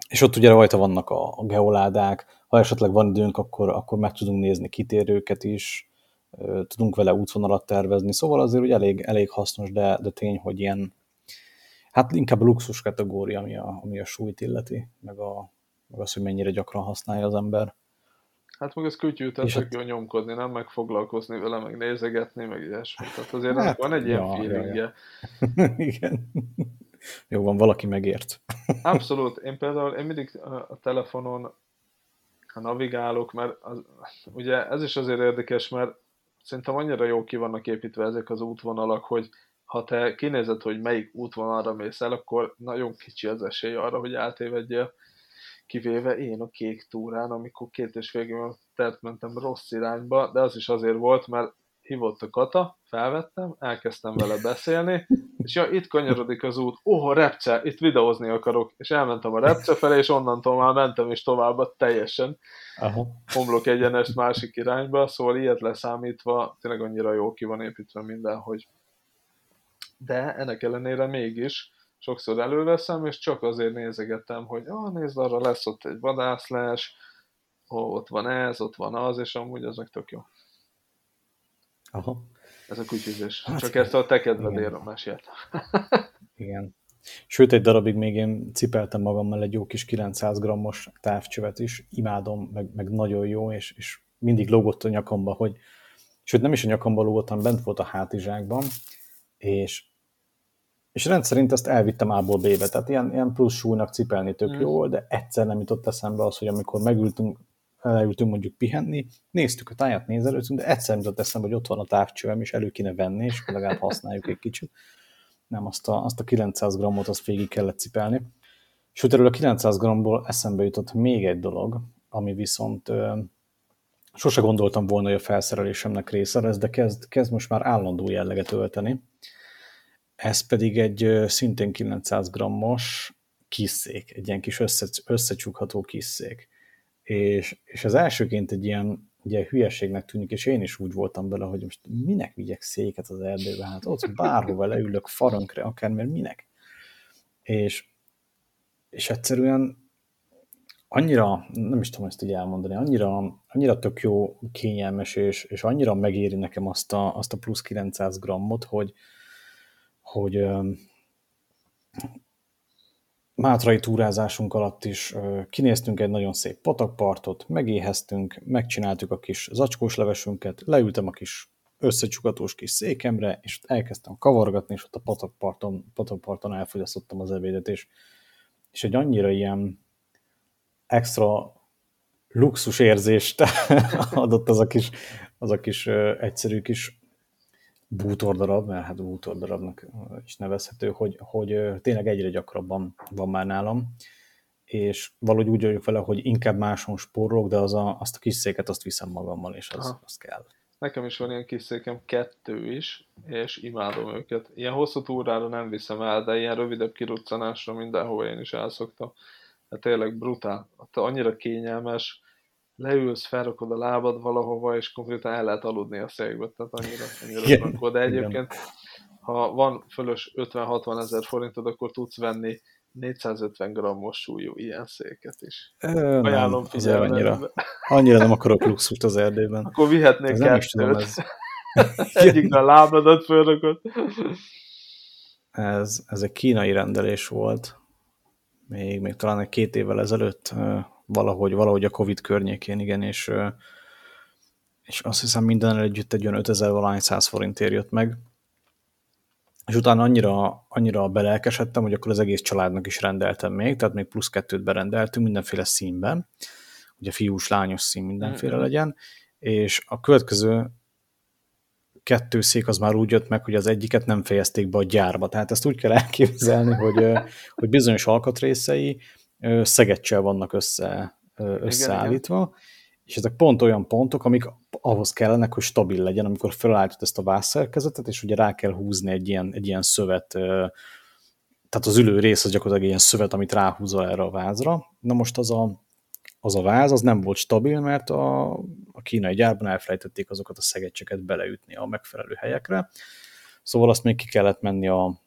és ott ugye rajta vannak a geoládák, ha esetleg van időnk, akkor, akkor meg tudunk nézni kitérőket is, tudunk vele útvonalat tervezni, szóval azért ugye elég, elég hasznos, de, de tény, hogy ilyen, hát inkább a luxus kategória, ami a, ami a súlyt illeti, meg, a, meg az, hogy mennyire gyakran használja az ember. Hát meg ez kütyű, tehát tök jó nyomkodni, nem meg foglalkozni vele, meg nézegetni, meg ilyesmi. Tehát azért hát, van egy ilyen ja, feelingje. Ja, ja. Igen. Jó van, valaki megért. Abszolút. Én például, én mindig a telefonon navigálok, mert az, ugye ez is azért érdekes, mert szerintem annyira jó ki vannak építve ezek az útvonalak, hogy ha te kinézed, hogy melyik útvonalra mész el, akkor nagyon kicsi az esély arra, hogy eltévedjél kivéve én a kék túrán, amikor két és fél tert mentem rossz irányba, de az is azért volt, mert hívott a kata, felvettem, elkezdtem vele beszélni, és ja, itt kanyarodik az út, oh, repce, itt videózni akarok, és elmentem a repce felé, és onnantól már mentem is tovább teljesen Aha. homlok egyenest másik irányba, szóval ilyet leszámítva tényleg annyira jó ki van építve minden, hogy de ennek ellenére mégis sokszor előveszem, és csak azért nézegettem, hogy ah, nézd, arra lesz ott egy vadászlás, ó, ott van ez, ott van az, és amúgy az meg tök jó. Aha. Ez a kutyüzés. Hát, csak ezt a te kedvedéről meséltem. igen. Sőt, egy darabig még én cipeltem magammal egy jó kis 900 grammos távcsövet is, imádom, meg, meg nagyon jó, és, és mindig lógott a nyakamba, hogy sőt nem is a nyakamba lógott, hanem bent volt a hátizsákban, és és rendszerint ezt elvittem A-ból B-be, tehát ilyen, ilyen plusz súlynak cipelni tök mm. jó, de egyszer nem jutott eszembe az, hogy amikor megültünk, elültünk mondjuk pihenni, néztük a táját, nézelőztünk, de egyszer jutott eszembe, hogy ott van a távcsövem, és elő kéne venni, és legalább használjuk egy kicsit. Nem, azt a, azt a 900 grammot azt végig kellett cipelni. És erről a 900 grammból eszembe jutott még egy dolog, ami viszont ö, sose gondoltam volna, hogy a felszerelésemnek része lesz, de kezd, kezd most már állandó jelleget ölteni ez pedig egy szintén 900 grammos kiszék, egy ilyen kis össze, összecsukható kiszék. És, és az elsőként egy ilyen ugye hülyeségnek tűnik, és én is úgy voltam bele, hogy most minek vigyek széket az erdőbe, hát ott bárhova leülök farönkre, akár, mert minek. És, és egyszerűen annyira, nem is tudom ezt így elmondani, annyira, annyira tök jó, kényelmes, és, és annyira megéri nekem azt a, azt a plusz 900 grammot, hogy, hogy Mátrai túrázásunk alatt is kinéztünk egy nagyon szép patakpartot, megéheztünk, megcsináltuk a kis zacskós levesünket, leültem a kis összecsukatós kis székemre, és elkezdtem kavargatni, és ott a patakparton, patakparton elfogyasztottam az ebédet, és, és egy annyira ilyen extra luxus érzést adott az a kis, az a kis egyszerű kis bútordarab, mert hát bútordarabnak is nevezhető, hogy, hogy tényleg egyre gyakrabban van már nálam, és valahogy úgy vagyok vele, hogy inkább máson spórolok, de az a, azt a kis széket azt viszem magammal, és az, az kell. Nekem is van ilyen kis székem, kettő is, és imádom őket. Ilyen hosszú túrára nem viszem el, de ilyen rövidebb kiruccanásra mindenhova én is elszoktam. Hát tényleg brutál. Hát annyira kényelmes, leülsz, felrakod a lábad valahova, és konkrétan el lehet aludni a székbe, tehát annyira, annyira yeah, De egyébként, ha van fölös 50-60 ezer forintod, akkor tudsz venni 450 grammos súlyú ilyen széket is. Ö, Ajánlom figyelme. Annyira, annyira nem akarok luxust az erdőben. Akkor vihetnék kettőt. Egyikre a lábadat fölrakod. Ez, ez egy kínai rendelés volt. Még, még talán egy két évvel ezelőtt valahogy, valahogy a Covid környékén, igen, és, és azt hiszem minden együtt egy olyan 5000 valány 100 forintért jött meg. És utána annyira, annyira belelkesedtem, hogy akkor az egész családnak is rendeltem még, tehát még plusz kettőt berendeltünk mindenféle színben, ugye fiús, lányos szín mindenféle mm-hmm. legyen, és a következő kettő szék az már úgy jött meg, hogy az egyiket nem fejezték be a gyárba. Tehát ezt úgy kell elképzelni, hogy, hogy bizonyos alkatrészei szegecsel vannak össze, összeállítva, igen, igen. és ezek pont olyan pontok, amik ahhoz kellenek, hogy stabil legyen, amikor felállítod ezt a vászszerkezetet, és ugye rá kell húzni egy ilyen, egy ilyen szövet, tehát az ülő rész az gyakorlatilag egy ilyen szövet, amit ráhúzol erre a vázra. Na most az a, az a váz az nem volt stabil, mert a, a kínai gyárban elfelejtették azokat a szegecseket beleütni a megfelelő helyekre. Szóval azt még ki kellett menni a,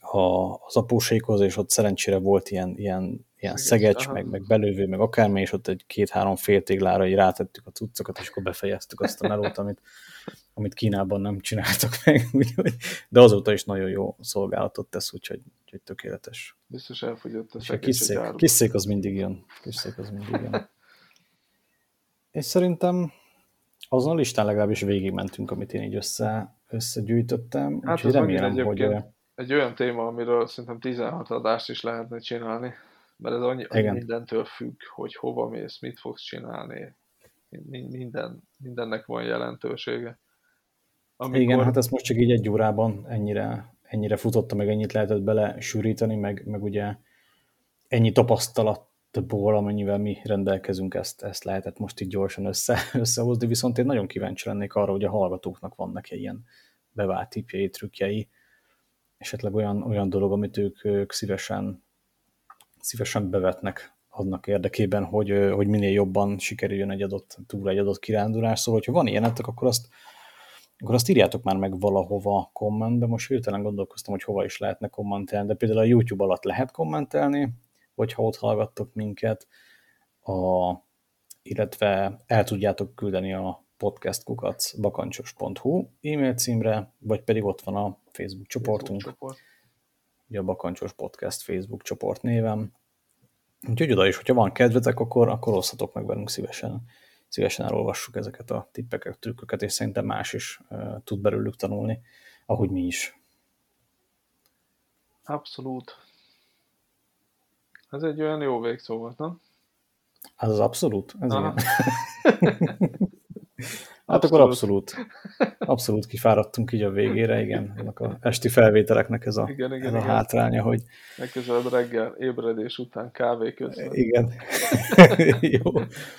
a, az apósékhoz, és ott szerencsére volt ilyen, ilyen, ilyen szegecs, meg, meg belővő, meg akármi, és ott egy két-három féltéglára így rátettük a cuccokat, és akkor befejeztük azt a melót, amit, amit Kínában nem csináltak meg, úgyhogy, de azóta is nagyon jó szolgálatot tesz, úgyhogy, úgyhogy tökéletes. Biztos elfogyott a kisszék, a kisszék az mindig jön. Kisszék az mindig jön. és szerintem azon a listán legalábbis végigmentünk, amit én így össze, összegyűjtöttem. Hát úgyhogy remélem, hogy egy olyan téma, amiről szerintem 16 adást is lehetne csinálni, mert ez annyi, annyi mindentől függ, hogy hova mész, mit fogsz csinálni. Minden, mindennek van jelentősége. Amikor... Igen, hát ezt most csak így egy órában ennyire, ennyire futotta, meg ennyit lehetett bele sűríteni, meg, meg ugye ennyi tapasztalatból, amennyivel mi rendelkezünk, ezt, ezt lehetett most így gyorsan össze, összehozni, viszont én nagyon kíváncsi lennék arra, hogy a hallgatóknak vannak -e ilyen bevált tipjei, trükkjei, esetleg olyan, olyan dolog, amit ők, ők szívesen, szívesen bevetnek adnak érdekében, hogy, hogy minél jobban sikerüljön egy adott túra, egy adott kirándulás. Szóval, hogyha van ilyenetek, akkor azt, akkor azt írjátok már meg valahova kommentbe. Most hirtelen gondolkoztam, hogy hova is lehetne kommentelni, de például a YouTube alatt lehet kommentelni, hogyha ott hallgattok minket, a, illetve el tudjátok küldeni a podcastkukac bakancsos.hu e-mail címre, vagy pedig ott van a Facebook csoportunk, Facebook csoport. ugye a Bakancsos Podcast Facebook csoport névem. Úgyhogy oda is, hogyha van kedvetek, akkor, akkor osszatok meg velünk szívesen. Szívesen elolvassuk ezeket a tippeket, trükköket, és szerintem más is uh, tud belőlük tanulni, ahogy mi is. Abszolút. Ez egy olyan jó végszó volt, nem? Ez az abszolút? Ez. Hát abszolút. akkor abszolút, abszolút kifáradtunk így a végére, igen. Annak a esti felvételeknek ez a, igen, igen, ez igen. a hátránya, hogy... Legközelebb reggel ébredés után kávé közben. Igen. Jó.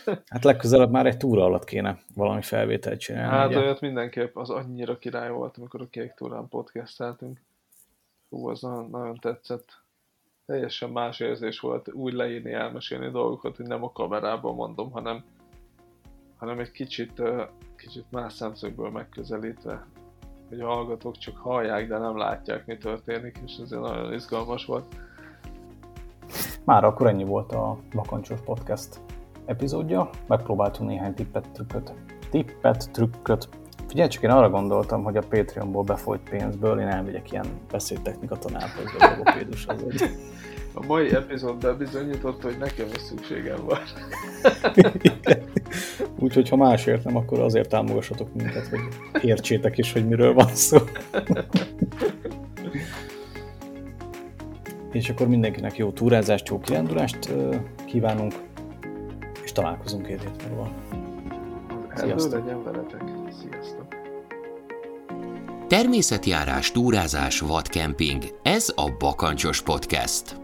Hát legközelebb már egy túra alatt kéne valami felvételt csinálni. Hát ugye? olyat mindenképp, az annyira király volt, amikor a Kék Túrán podcasteltünk. Hú, az nagyon, nagyon tetszett. Teljesen más érzés volt úgy leírni, elmesélni dolgokat, hogy nem a kamerában mondom, hanem hanem egy kicsit, kicsit más szemszögből megközelítve, hogy a hallgatók csak hallják, de nem látják, mi történik, és ez nagyon izgalmas volt. Már akkor ennyi volt a Bakancsos Podcast epizódja. Megpróbáltunk néhány tippet, trükköt. Tippet, trükköt. Figyelj, csak én arra gondoltam, hogy a Patreonból befolyt pénzből én elmegyek ilyen beszédtechnika tanárhoz, vagy logopédushoz. A mai epizód bebizonyította, hogy nekem is szükségem van. Úgyhogy ha másért nem, akkor azért támogassatok minket, hogy értsétek is, hogy miről van szó. és akkor mindenkinek jó túrázást, jó kirándulást kívánunk, és találkozunk két hét múlva. Sziasztok! legyen veletek. Sziasztok! Természetjárás, túrázás, vadkemping. Ez a Bakancsos Podcast.